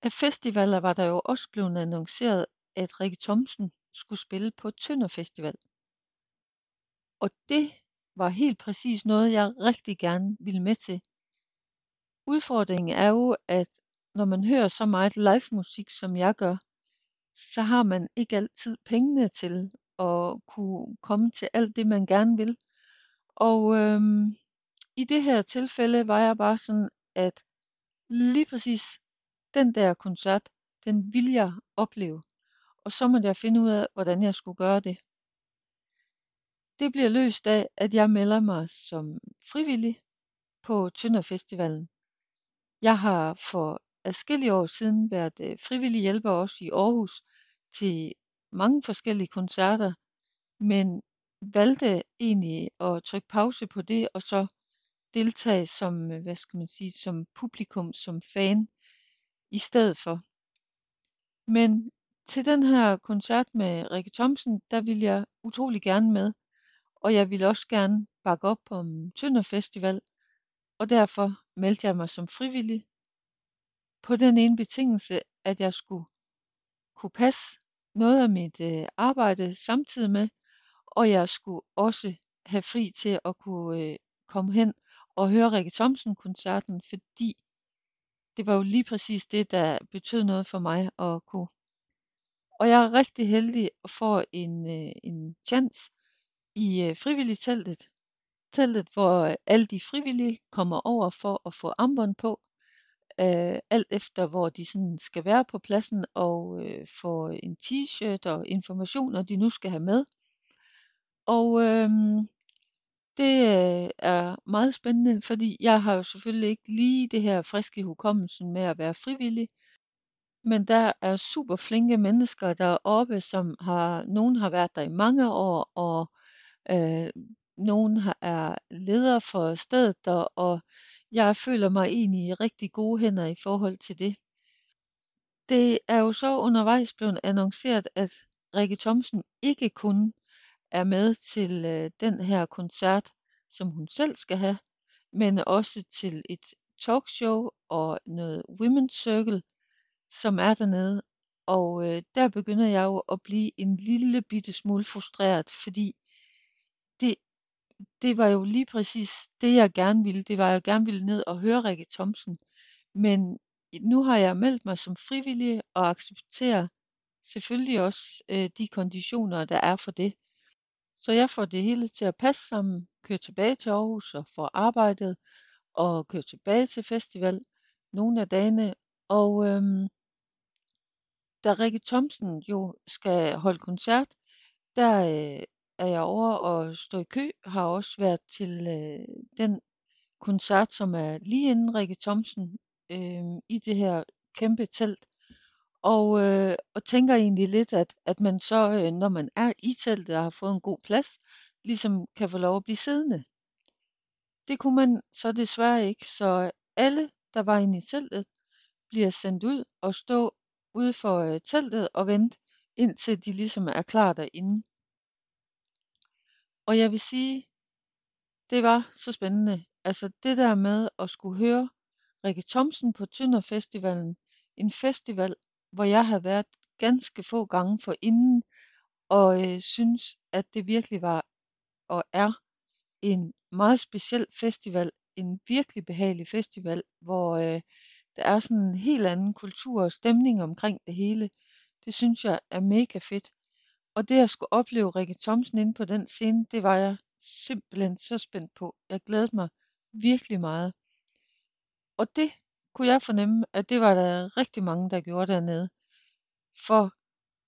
S1: Af festivaler var der jo også blevet annonceret, at Rikke Thomsen skulle spille på Tønder Festival. Og det var helt præcis noget, jeg rigtig gerne ville med til. Udfordringen er jo, at når man hører så meget live musik, som jeg gør, så har man ikke altid pengene til at kunne komme til alt det, man gerne vil. Og øhm, i det her tilfælde var jeg bare sådan, at lige præcis den der koncert, den ville jeg opleve. Og så måtte jeg finde ud af, hvordan jeg skulle gøre det. det bliver løst af, at jeg melder mig som frivillig på Tønderfestivalen. Jeg har for adskillige år siden været øh, frivillig hjælper også i Aarhus til mange forskellige koncerter, men valgte egentlig at trykke pause på det og så deltage som, øh, hvad skal man sige, som publikum, som fan i stedet for. Men til den her koncert med Rikke Thomsen, der ville jeg utrolig gerne med, og jeg ville også gerne bakke op om Tønder Festival, og derfor meldte jeg mig som frivillig på den ene betingelse, at jeg skulle kunne passe noget af mit øh, arbejde samtidig med, og jeg skulle også have fri til at kunne øh, komme hen og høre Rikke Thomsen-koncerten, fordi det var jo lige præcis det, der betød noget for mig at kunne. Og jeg er rigtig heldig at få en, øh, en chance i øh, frivilligteltet. Teltet, hvor øh, alle de frivillige kommer over for at få armbånd på, øh, alt efter hvor de sådan skal være på pladsen og øh, få en t-shirt og informationer, de nu skal have med. Og øh, det øh, er meget spændende, fordi jeg har jo selvfølgelig ikke lige det her friske hukommelsen med at være frivillig. Men der er super flinke mennesker deroppe, som har, nogen har været der i mange år, og øh, nogen har, er leder for stedet der, og jeg føler mig egentlig i rigtig gode hænder i forhold til det. Det er jo så undervejs blevet annonceret, at Rikke Thomsen ikke kun er med til øh, den her koncert, som hun selv skal have, men også til et talkshow og noget Women's Circle, som er dernede. Og øh, der begynder jeg jo at blive en lille bitte smule frustreret, fordi det, det var jo lige præcis det, jeg gerne ville. Det var, jeg gerne ville ned og høre Rikke Thomsen. Men nu har jeg meldt mig som frivillig og accepterer selvfølgelig også øh, de konditioner, der er for det. Så jeg får det hele til at passe sammen, kører tilbage til Aarhus og får arbejdet, og kører tilbage til festival nogle af dagene. Og øhm, da Rikke Thomsen jo skal holde koncert, der øh, er jeg over og stå i kø, har også været til øh, den koncert, som er lige inden Rikke Thomsen øh, i det her kæmpe telt. Og, øh, og tænker egentlig lidt, at, at man så, øh, når man er i teltet og har fået en god plads, ligesom kan få lov at blive siddende. Det kunne man så desværre ikke, så alle, der var inde i teltet, bliver sendt ud og stå ude for øh, teltet og vente, indtil de ligesom er klar derinde. Og jeg vil sige, det var så spændende. Altså det der med at skulle høre Rikke Thomsen på Tønder Festivalen, en festival, hvor jeg havde været ganske få gange for inden, og øh, synes, at det virkelig var og er en meget speciel festival, en virkelig behagelig festival, hvor øh, der er sådan en helt anden kultur og stemning omkring det hele. Det synes jeg er mega fedt. Og det at skulle opleve Rikke Thomsen inde på den scene, det var jeg simpelthen så spændt på. Jeg glædede mig virkelig meget. Og det kunne jeg fornemme, at det var der rigtig mange, der gjorde dernede. For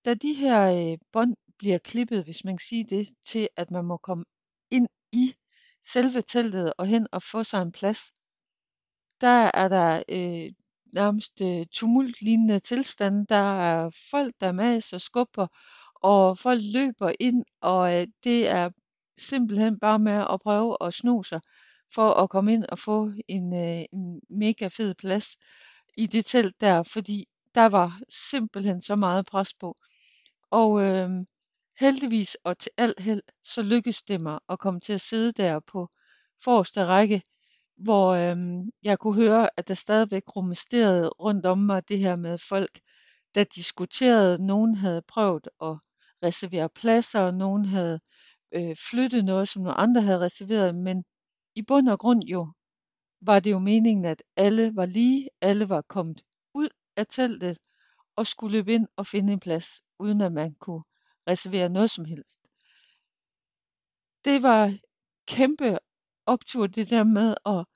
S1: da de her øh, bånd bliver klippet, hvis man kan sige det, til at man må komme ind i selve teltet og hen og få sig en plads, der er der øh, nærmest øh, tumultlignende tilstand. Der er folk, der maser og skubber, og folk løber ind, og øh, det er simpelthen bare med at prøve at sno sig for at komme ind og få en, øh, en mega fed plads i det telt der, fordi der var simpelthen så meget pres på. Og øh, heldigvis og til alt held, så lykkedes det mig at komme til at sidde der på forreste række, hvor øhm, jeg kunne høre, at der stadigvæk rumesterede rundt om mig det her med folk, der diskuterede. Nogen havde prøvet at reservere pladser, og nogen havde øh, flyttet noget, som nogle andre havde reserveret, men i bund og grund jo var det jo meningen, at alle var lige, alle var kommet ud af teltet og skulle løbe ind og finde en plads, uden at man kunne reservere noget som helst. Det var kæmpe optur, det der med, og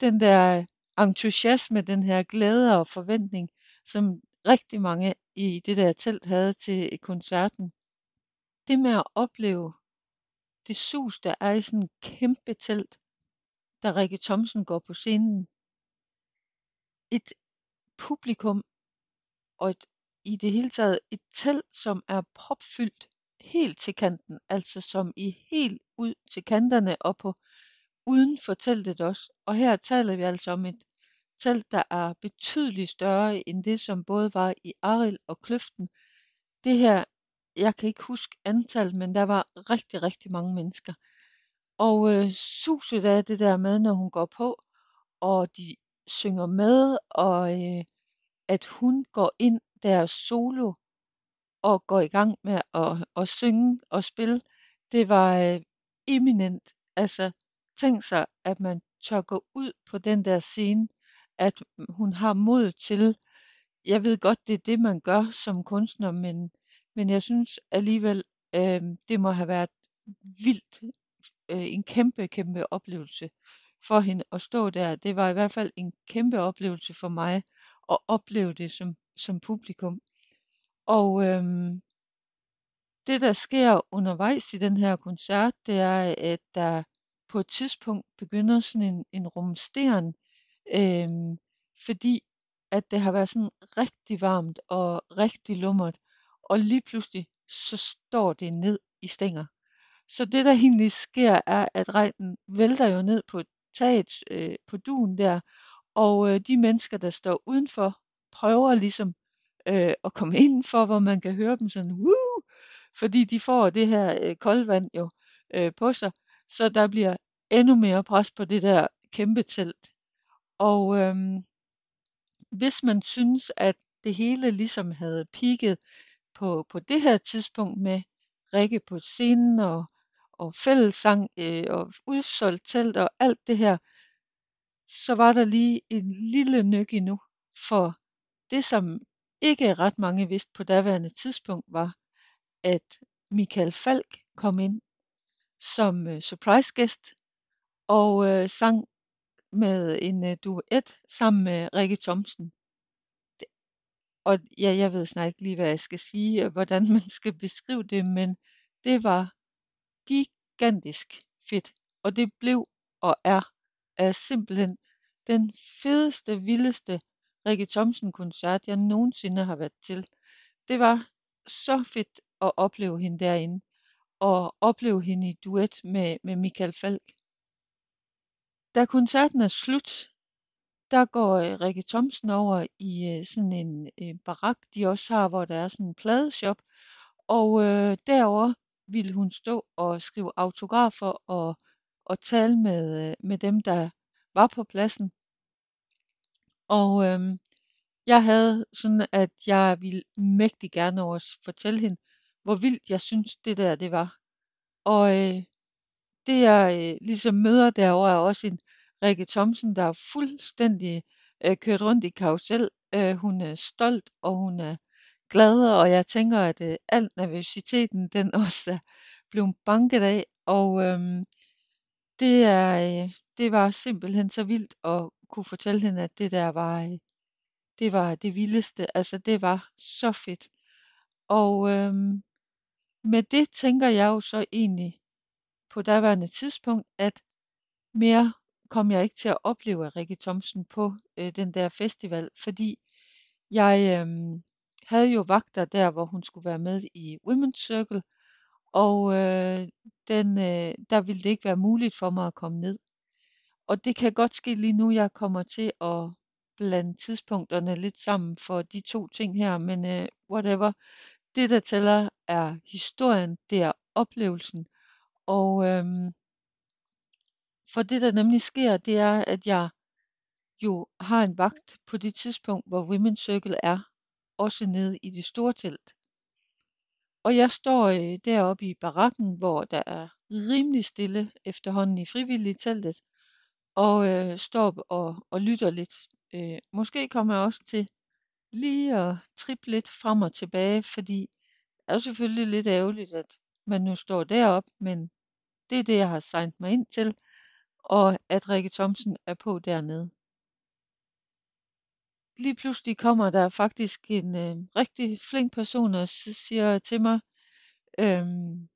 S1: den der entusiasme, den her glæde og forventning, som rigtig mange i det der telt havde til koncerten. Det med at opleve det sus, der er i sådan en kæmpe telt, da Rikke Thomsen går på scenen. Et publikum og et, i det hele taget et telt, som er propfyldt helt til kanten, altså som i helt ud til kanterne og på uden for teltet også. Og her taler vi altså om et telt, der er betydeligt større end det, som både var i Aril og Kløften. Det her, jeg kan ikke huske antal, men der var rigtig, rigtig mange mennesker. Og øh, suset af det der med, når hun går på, og de synger med, og øh, at hun går ind der solo og går i gang med at, at synge og spille, det var øh, eminent. Altså, tænk sig, at man tør gå ud på den der scene, at hun har mod til, jeg ved godt, det er det, man gør som kunstner, men, men jeg synes alligevel, øh, det må have været vildt, øh, en kæmpe, kæmpe oplevelse for hende at stå der. Det var i hvert fald en kæmpe oplevelse for mig at opleve det som, som publikum. Og øh, det der sker undervejs i den her koncert, det er, at der på et tidspunkt begynder sådan en, en rumsteren, øh, fordi at det har været sådan rigtig varmt og rigtig lummert, og lige pludselig så står det ned i stænger. Så det der egentlig sker er, at regnen vælter jo ned på taget øh, på duen der, og øh, de mennesker, der står udenfor, prøver ligesom øh, at komme indenfor, hvor man kan høre dem sådan, Woo! fordi de får det her øh, koldvand jo øh, på sig, så der bliver endnu mere pres på det der kæmpe telt. Og øhm, hvis man synes, at det hele ligesom havde pigget på, på det her tidspunkt med Rikke på scenen og, og fællessang øh, og udsolgt telt og alt det her, så var der lige en lille nyk endnu. For det, som ikke ret mange vidste på daværende tidspunkt, var, at Michael Falk kom ind som øh, surprise gæst og øh, sang med en øh, duet sammen med Rikke Thomsen. Det, og ja, jeg ved snart ikke lige, hvad jeg skal sige, og hvordan man skal beskrive det, men det var gigantisk fedt. Og det blev og er, er simpelthen den fedeste, vildeste Rikke Thomsen-koncert, jeg nogensinde har været til. Det var så fedt at opleve hende derinde, og opleve hende i duet med, med Michael Falk. Da koncerten er slut, der går øh, Rikke Thomsen over i øh, sådan en øh, barak, de også har, hvor der er sådan en pladeshop, og øh, derover ville hun stå og skrive autografer og, og tale med, øh, med dem, der var på pladsen. Og øh, jeg havde sådan, at jeg ville mægtig gerne også fortælle hende, hvor vildt jeg synes det der det var. Og øh, det jeg øh, ligesom møder derovre er også en Rikke Thomsen, der er fuldstændig øh, kørt rundt i karusel. Øh, hun er stolt, og hun er glad, og jeg tænker, at øh, al nervøsiteten, den også er blevet banket af. Og øh, det, er, øh, det var simpelthen så vildt at kunne fortælle hende, at det der var, øh, det var det vildeste. Altså det var så fedt. Og øhm, med det tænker jeg jo så egentlig på daværende tidspunkt, at mere kom jeg ikke til at opleve Rikke Thomsen på øh, den der festival, fordi jeg øh, havde jo vagter der, hvor hun skulle være med i Women's Circle, og øh, den, øh, der ville det ikke være muligt for mig at komme ned. Og det kan godt ske lige nu, jeg kommer til at blande tidspunkterne lidt sammen for de to ting her, men øh, whatever. Det, der tæller, er historien, det er oplevelsen. Og øhm, for det, der nemlig sker, det er, at jeg jo har en vagt på det tidspunkt, hvor Women's Circle er, også nede i det store telt. Og jeg står øh, deroppe i barakken, hvor der er rimelig stille efterhånden i frivillige teltet, og øh, står og, og lytter lidt. Øh, måske kommer jeg også til lige at trippe lidt frem og tilbage, fordi det er jo selvfølgelig lidt ærgerligt, at man nu står derop, men det er det, jeg har signet mig ind til, og at Rikke Thomsen er på dernede. Lige pludselig kommer der faktisk en øh, rigtig flink person og siger til mig, øhm,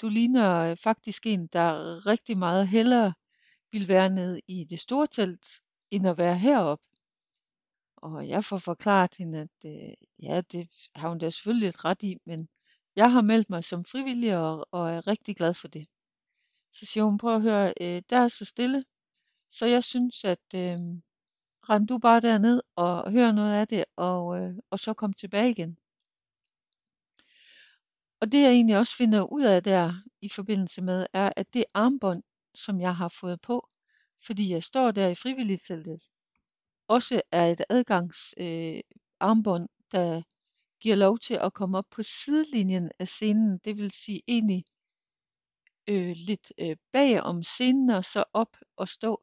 S1: du ligner øh, faktisk en, der rigtig meget hellere vil være nede i det store telt, end at være heroppe. Og jeg får forklaret hende, at øh, ja, det har hun da selvfølgelig et ret i, men jeg har meldt mig som frivillig og, og er rigtig glad for det. Så siger hun, prøv at høre, øh, der er så stille, så jeg synes, at øh, rend du bare derned og hør noget af det, og, øh, og så kom tilbage igen. Og det jeg egentlig også finder ud af der i forbindelse med, er, at det armbånd, som jeg har fået på, fordi jeg står der i frivilligteltet, også er et adgangs øh, armbånd, der giver lov til at komme op på sidelinjen af scenen, det vil sige egentlig øh, lidt øh, bag om scenen og så op og stå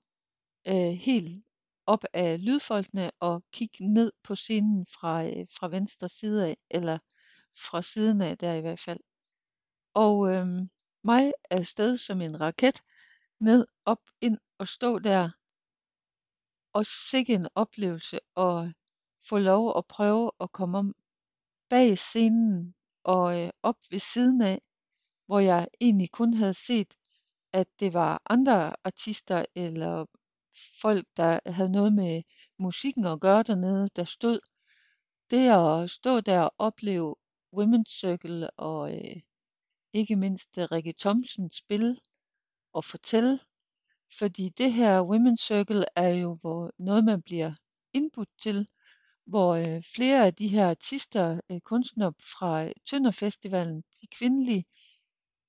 S1: øh, helt op af lydfolkene og kigge ned på scenen fra, øh, fra venstre side af, eller fra siden af der i hvert fald. Og øh, mig er sted som en raket, ned, op, ind og stå der. Og sikke en oplevelse at få lov at prøve at komme om bag scenen og øh, op ved siden af, hvor jeg egentlig kun havde set, at det var andre artister eller folk, der havde noget med musikken at gøre dernede, der stod. Det at stå der og opleve Women's Circle og øh, ikke mindst Rikke Thomsen spille og fortælle, fordi det her Women's Circle er jo hvor noget, man bliver indbudt til, hvor øh, flere af de her artister, øh, kunstnere fra øh, Tønder Festivalen, de kvindelige,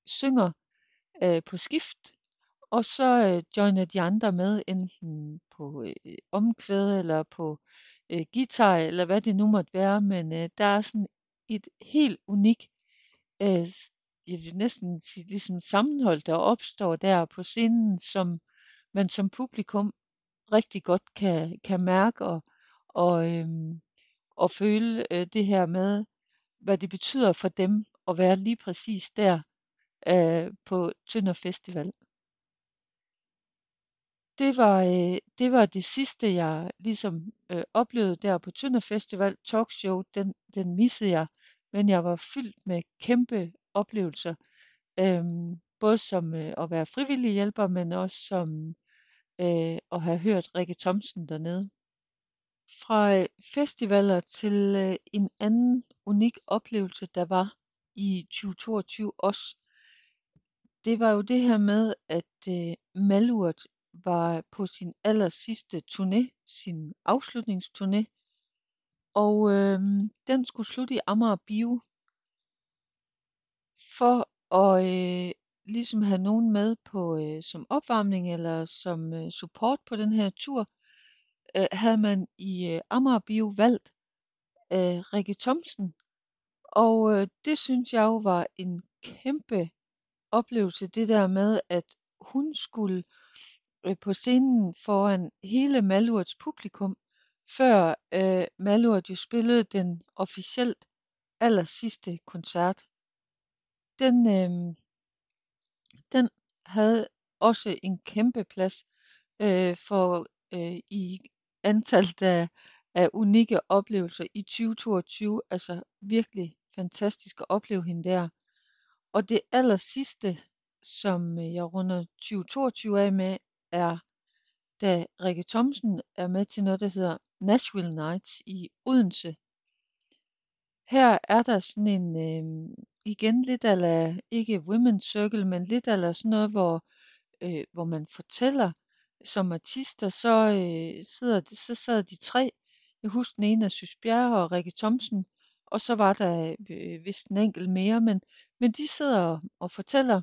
S1: synger øh, på skift, og så øh, joiner de andre med, enten på øh, omkvæd eller på øh, guitar, eller hvad det nu måtte være, men øh, der er sådan et helt unikt, øh, jeg vil næsten sige, ligesom sammenhold, der opstår der på scenen, som man som publikum rigtig godt kan, kan mærke og, og, øhm, og føle øh, det her med, hvad det betyder for dem at være lige præcis der øh, på Tønder Festival. Det var, øh, det var det sidste, jeg ligesom øh, oplevede der på Tønder Festival. Talkshow, den, den missede jeg, men jeg var fyldt med kæmpe oplevelser. Øhm, både som øh, at være frivillig hjælper, men også som øh, at have hørt Rikke Thomsen dernede. Fra øh, festivaler til øh, en anden unik oplevelse, der var i 2022 også. Det var jo det her med, at øh, Malurt var på sin aller sidste turné, sin afslutningsturné, og øh, den skulle slutte i Amager Bio. For at øh, ligesom have nogen med på øh, som opvarmning eller som øh, support på den her tur, øh, havde man i øh, Amager Bio valgt øh, Rikke Thomsen. Og øh, det synes jeg jo var en kæmpe oplevelse, det der med, at hun skulle øh, på scenen foran hele Malurts publikum, før øh, Malurt jo spillede den officielt aller sidste koncert. Den, øh, den havde også en kæmpe plads øh, for øh, i antallet af, af unikke oplevelser i 2022. Altså virkelig fantastisk at opleve hende der. Og det aller sidste, som øh, jeg runder 2022 af med, er da Rikke Thomsen er med til noget, der hedder Nashville Nights i Odense. Her er der sådan en, øh, igen lidt ala, ikke Women's Circle, men lidt ala sådan noget, hvor, øh, hvor man fortæller som artister, så, øh, sidder, så sad de tre. Jeg husker den ene af Sys Bjerre og Rikke Thomsen, og så var der øh, vist en enkelt mere, men, men de sidder og, og fortæller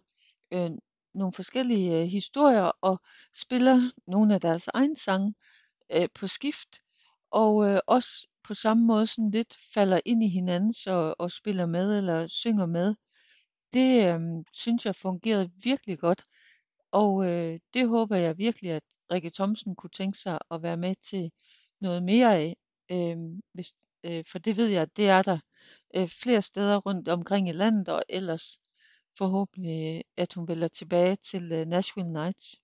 S1: øh, nogle forskellige øh, historier og spiller nogle af deres egne sange øh, på skift, og øh, også på samme måde sådan lidt falder ind i hinanden så, og spiller med eller synger med. Det øh, synes jeg fungerede virkelig godt, og øh, det håber jeg virkelig, at Rikke Thomsen kunne tænke sig at være med til noget mere af, øh, hvis, øh, for det ved jeg, det er der øh, flere steder rundt omkring i landet, og ellers forhåbentlig, at hun vælger tilbage til øh, Nashville Nights.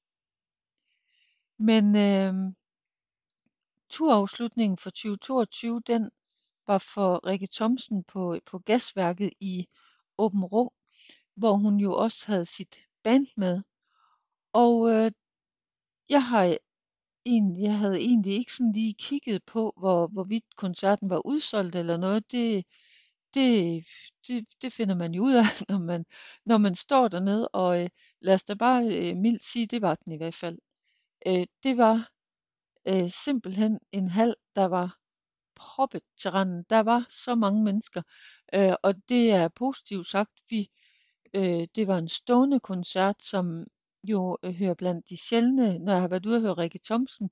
S1: Men øh, turafslutningen for 2022, den var for Rikke Thomsen på, på gasværket i Åben Rå. hvor hun jo også havde sit band med. Og øh, jeg har egentlig, jeg havde egentlig ikke sådan lige kigget på, hvor, hvorvidt koncerten var udsolgt eller noget. Det, det, det, det finder man jo ud af, når man, når man står dernede, og øh, lad os da bare øh, mildt sige, det var den i hvert fald. Øh, det var øh, simpelthen en hal, der var proppet til randen. Der var så mange mennesker, øh, og det er positivt sagt. Vi, øh, det var en stående koncert, som jo øh, hører blandt de sjældne, når jeg har været ude og høre Rikke Thomsen.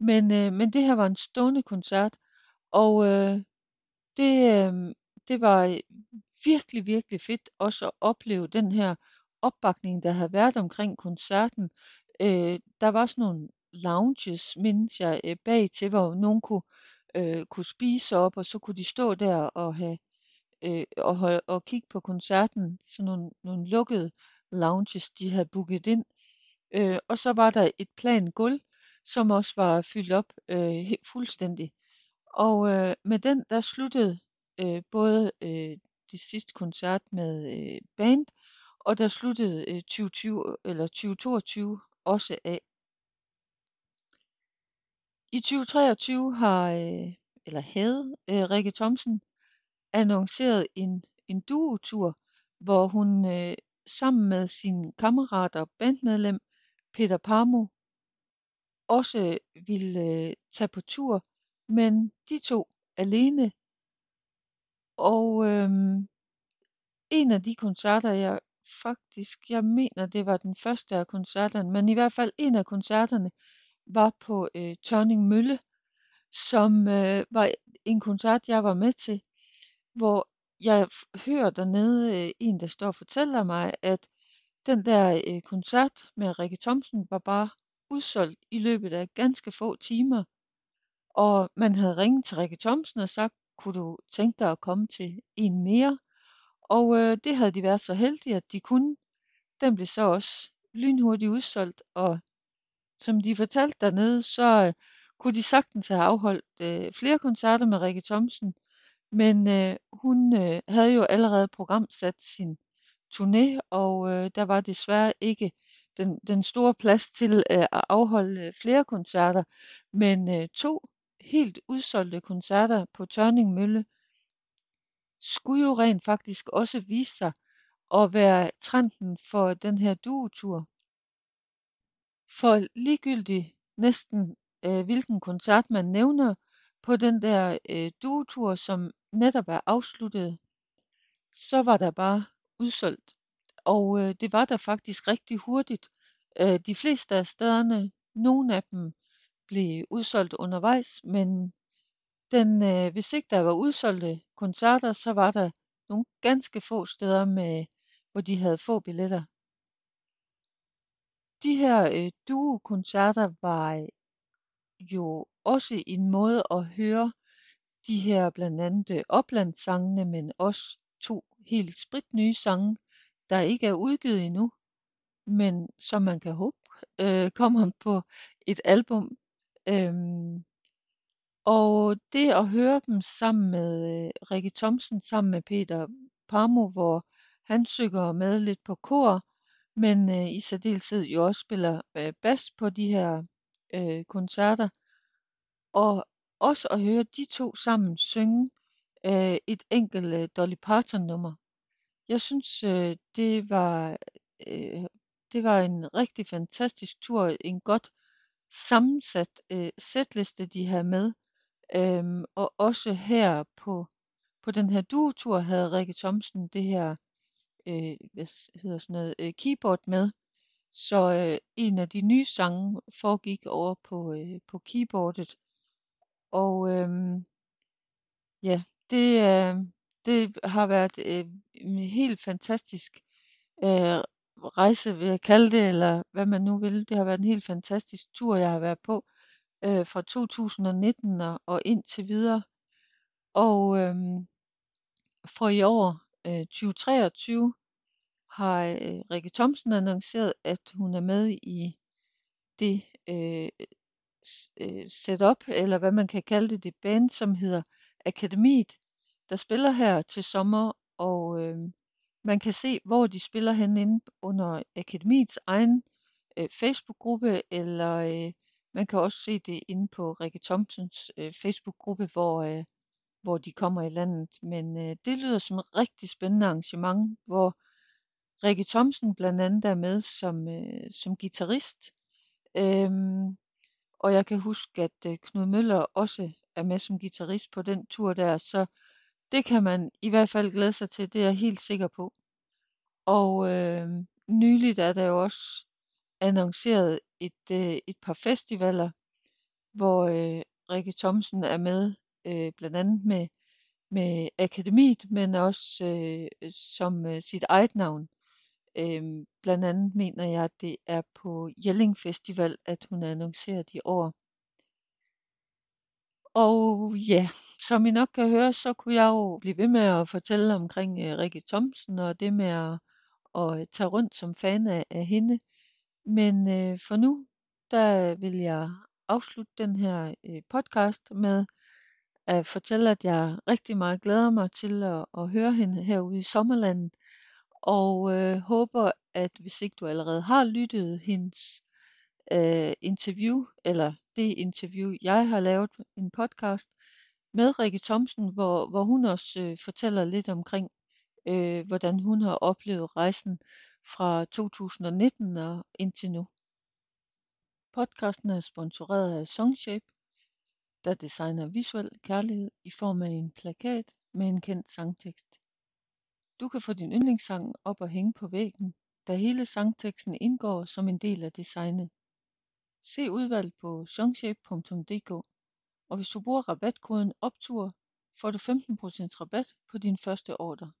S1: Men, øh, men det her var en stående koncert, og øh, det, øh, det var øh, virkelig, virkelig fedt også at opleve den her opbakning, der havde været omkring koncerten. Øh, der var sådan nogle lounges, mindes jeg, øh, bag til, hvor nogen kunne, øh, kunne spise op, og så kunne de stå der og have øh, og, og kigge på koncerten. Sådan nogle, nogle lukkede lounges, de havde booket ind. Øh, og så var der et plan gulv, som også var fyldt op øh, helt fuldstændig. Og øh, med den, der sluttede øh, både øh, det sidste koncert med øh, band, og der sluttede øh, 2020 eller 2022 også af. I 2023 har øh, eller havde øh, Rikke Thomsen annonceret en en duotur, hvor hun øh, sammen med sin kammerat og bandmedlem Peter Parmo også ville øh, tage på tur, men de to alene. Og øh, en af de koncerter, jeg faktisk, jeg mener, det var den første af koncerterne, men i hvert fald en af koncerterne var på øh, Tørning Mølle, som øh, var en koncert, jeg var med til, hvor jeg hører dernede øh, en, der står og fortæller mig, at den der øh, koncert med Rikke Thomsen var bare udsolgt i løbet af ganske få timer. Og man havde ringet til Rikke Thomsen og sagt, kunne du tænke dig at komme til en mere? Og øh, det havde de været så heldige, at de kunne. Den blev så også lynhurtigt udsolgt, og som de fortalte dernede, så øh, kunne de sagtens have afholdt øh, flere koncerter med Rikke Thomsen, men øh, hun øh, havde jo allerede programsat sin turné, og øh, der var desværre ikke den, den store plads til øh, at afholde øh, flere koncerter, men øh, to helt udsolgte koncerter på Tørning Mølle skulle jo rent faktisk også vise sig at være trenden for den her duotur. For ligegyldigt næsten øh, hvilken koncert man nævner på den der øh, duotur, som netop er afsluttet, så var der bare udsolgt. Og øh, det var der faktisk rigtig hurtigt. Øh, de fleste af stederne, nogle af dem blev udsolgt undervejs, men den, øh, hvis ikke der var udsolgte koncerter, så var der nogle ganske få steder, med, hvor de havde få billetter. De her øh, duo-koncerter var jo også en måde at høre de her blandt andet øh, oplandssangene, men også to helt spritnye sange, der ikke er udgivet endnu, men som man kan håbe øh, kommer på et album. Øhm, og det at høre dem sammen med øh, Rikke Thomsen, sammen med Peter Parmo, hvor han synger med lidt på kor, men øh, i særdeleshed jo også spiller øh, bas på de her øh, koncerter. Og også at høre de to sammen synge øh, et enkelt øh, Dolly Parton nummer. Jeg synes, øh, det var øh, det var en rigtig fantastisk tur, en godt sammensat øh, sætliste, de havde med. Øhm, og også her på, på den her duotur havde Rikke Thomsen det her øh, hvad hedder sådan noget, øh, keyboard med. Så øh, en af de nye sange foregik over på, øh, på keyboardet. Og øh, ja, det, øh, det har været øh, en helt fantastisk øh, rejse, vil jeg kalde det, eller hvad man nu vil. Det har været en helt fantastisk tur, jeg har været på øh, fra 2019 og, og indtil videre. Og øh, for i år, øh, 2023, har øh, Rikke Thomsen annonceret, at hun er med i det øh, øh, setup, eller hvad man kan kalde det, det band, som hedder Akademiet, der spiller her til sommer, og øh, Man kan se, hvor de spiller hen inde under akademiets egen øh, Facebook-gruppe, eller øh, man kan også se det inde på Rikke Thomsens øh, Facebook-gruppe, hvor, øh, hvor de kommer i landet. Men øh, det lyder som et rigtig spændende arrangement, hvor Rikke Thomsen blandt andet er med som, øh, som guitarist. Øhm, og jeg kan huske, at øh, Knud Møller også er med som guitarist på den tur der, så det kan man i hvert fald glæde sig til, det er jeg helt sikker på. Og øh, nyligt er der jo også annonceret et, øh, et par festivaler, hvor øh, Rikke Thomsen er med, øh, blandt andet med, med Akademiet, men også øh, som øh, sit eget navn. Øhm, blandt andet mener jeg, at det er på Jelling Festival, at hun er annonceret i år. Og ja, som I nok kan høre, så kunne jeg jo blive ved med at fortælle omkring øh, Rikke Thomsen og det med at, at øh, tage rundt som fan af, af hende. Men øh, for nu, der vil jeg afslutte den her øh, podcast med at fortælle, at jeg rigtig meget glæder mig til at, at høre hende herude i sommerlandet. Og øh, håber, at hvis ikke du allerede har lyttet hendes øh, interview, eller det interview, jeg har lavet, en podcast med Rikke Thomsen, hvor, hvor hun også øh, fortæller lidt omkring, øh, hvordan hun har oplevet rejsen fra 2019 og indtil nu. Podcasten er sponsoreret af Songshape, der designer visuel kærlighed i form af en plakat med en kendt sangtekst. Du kan få din yndlingssang op og hænge på væggen, da hele sangteksten indgår som en del af designet. Se udvalget på songshape.dk og hvis du bruger rabatkoden OPTUR får du 15% rabat på din første ordre.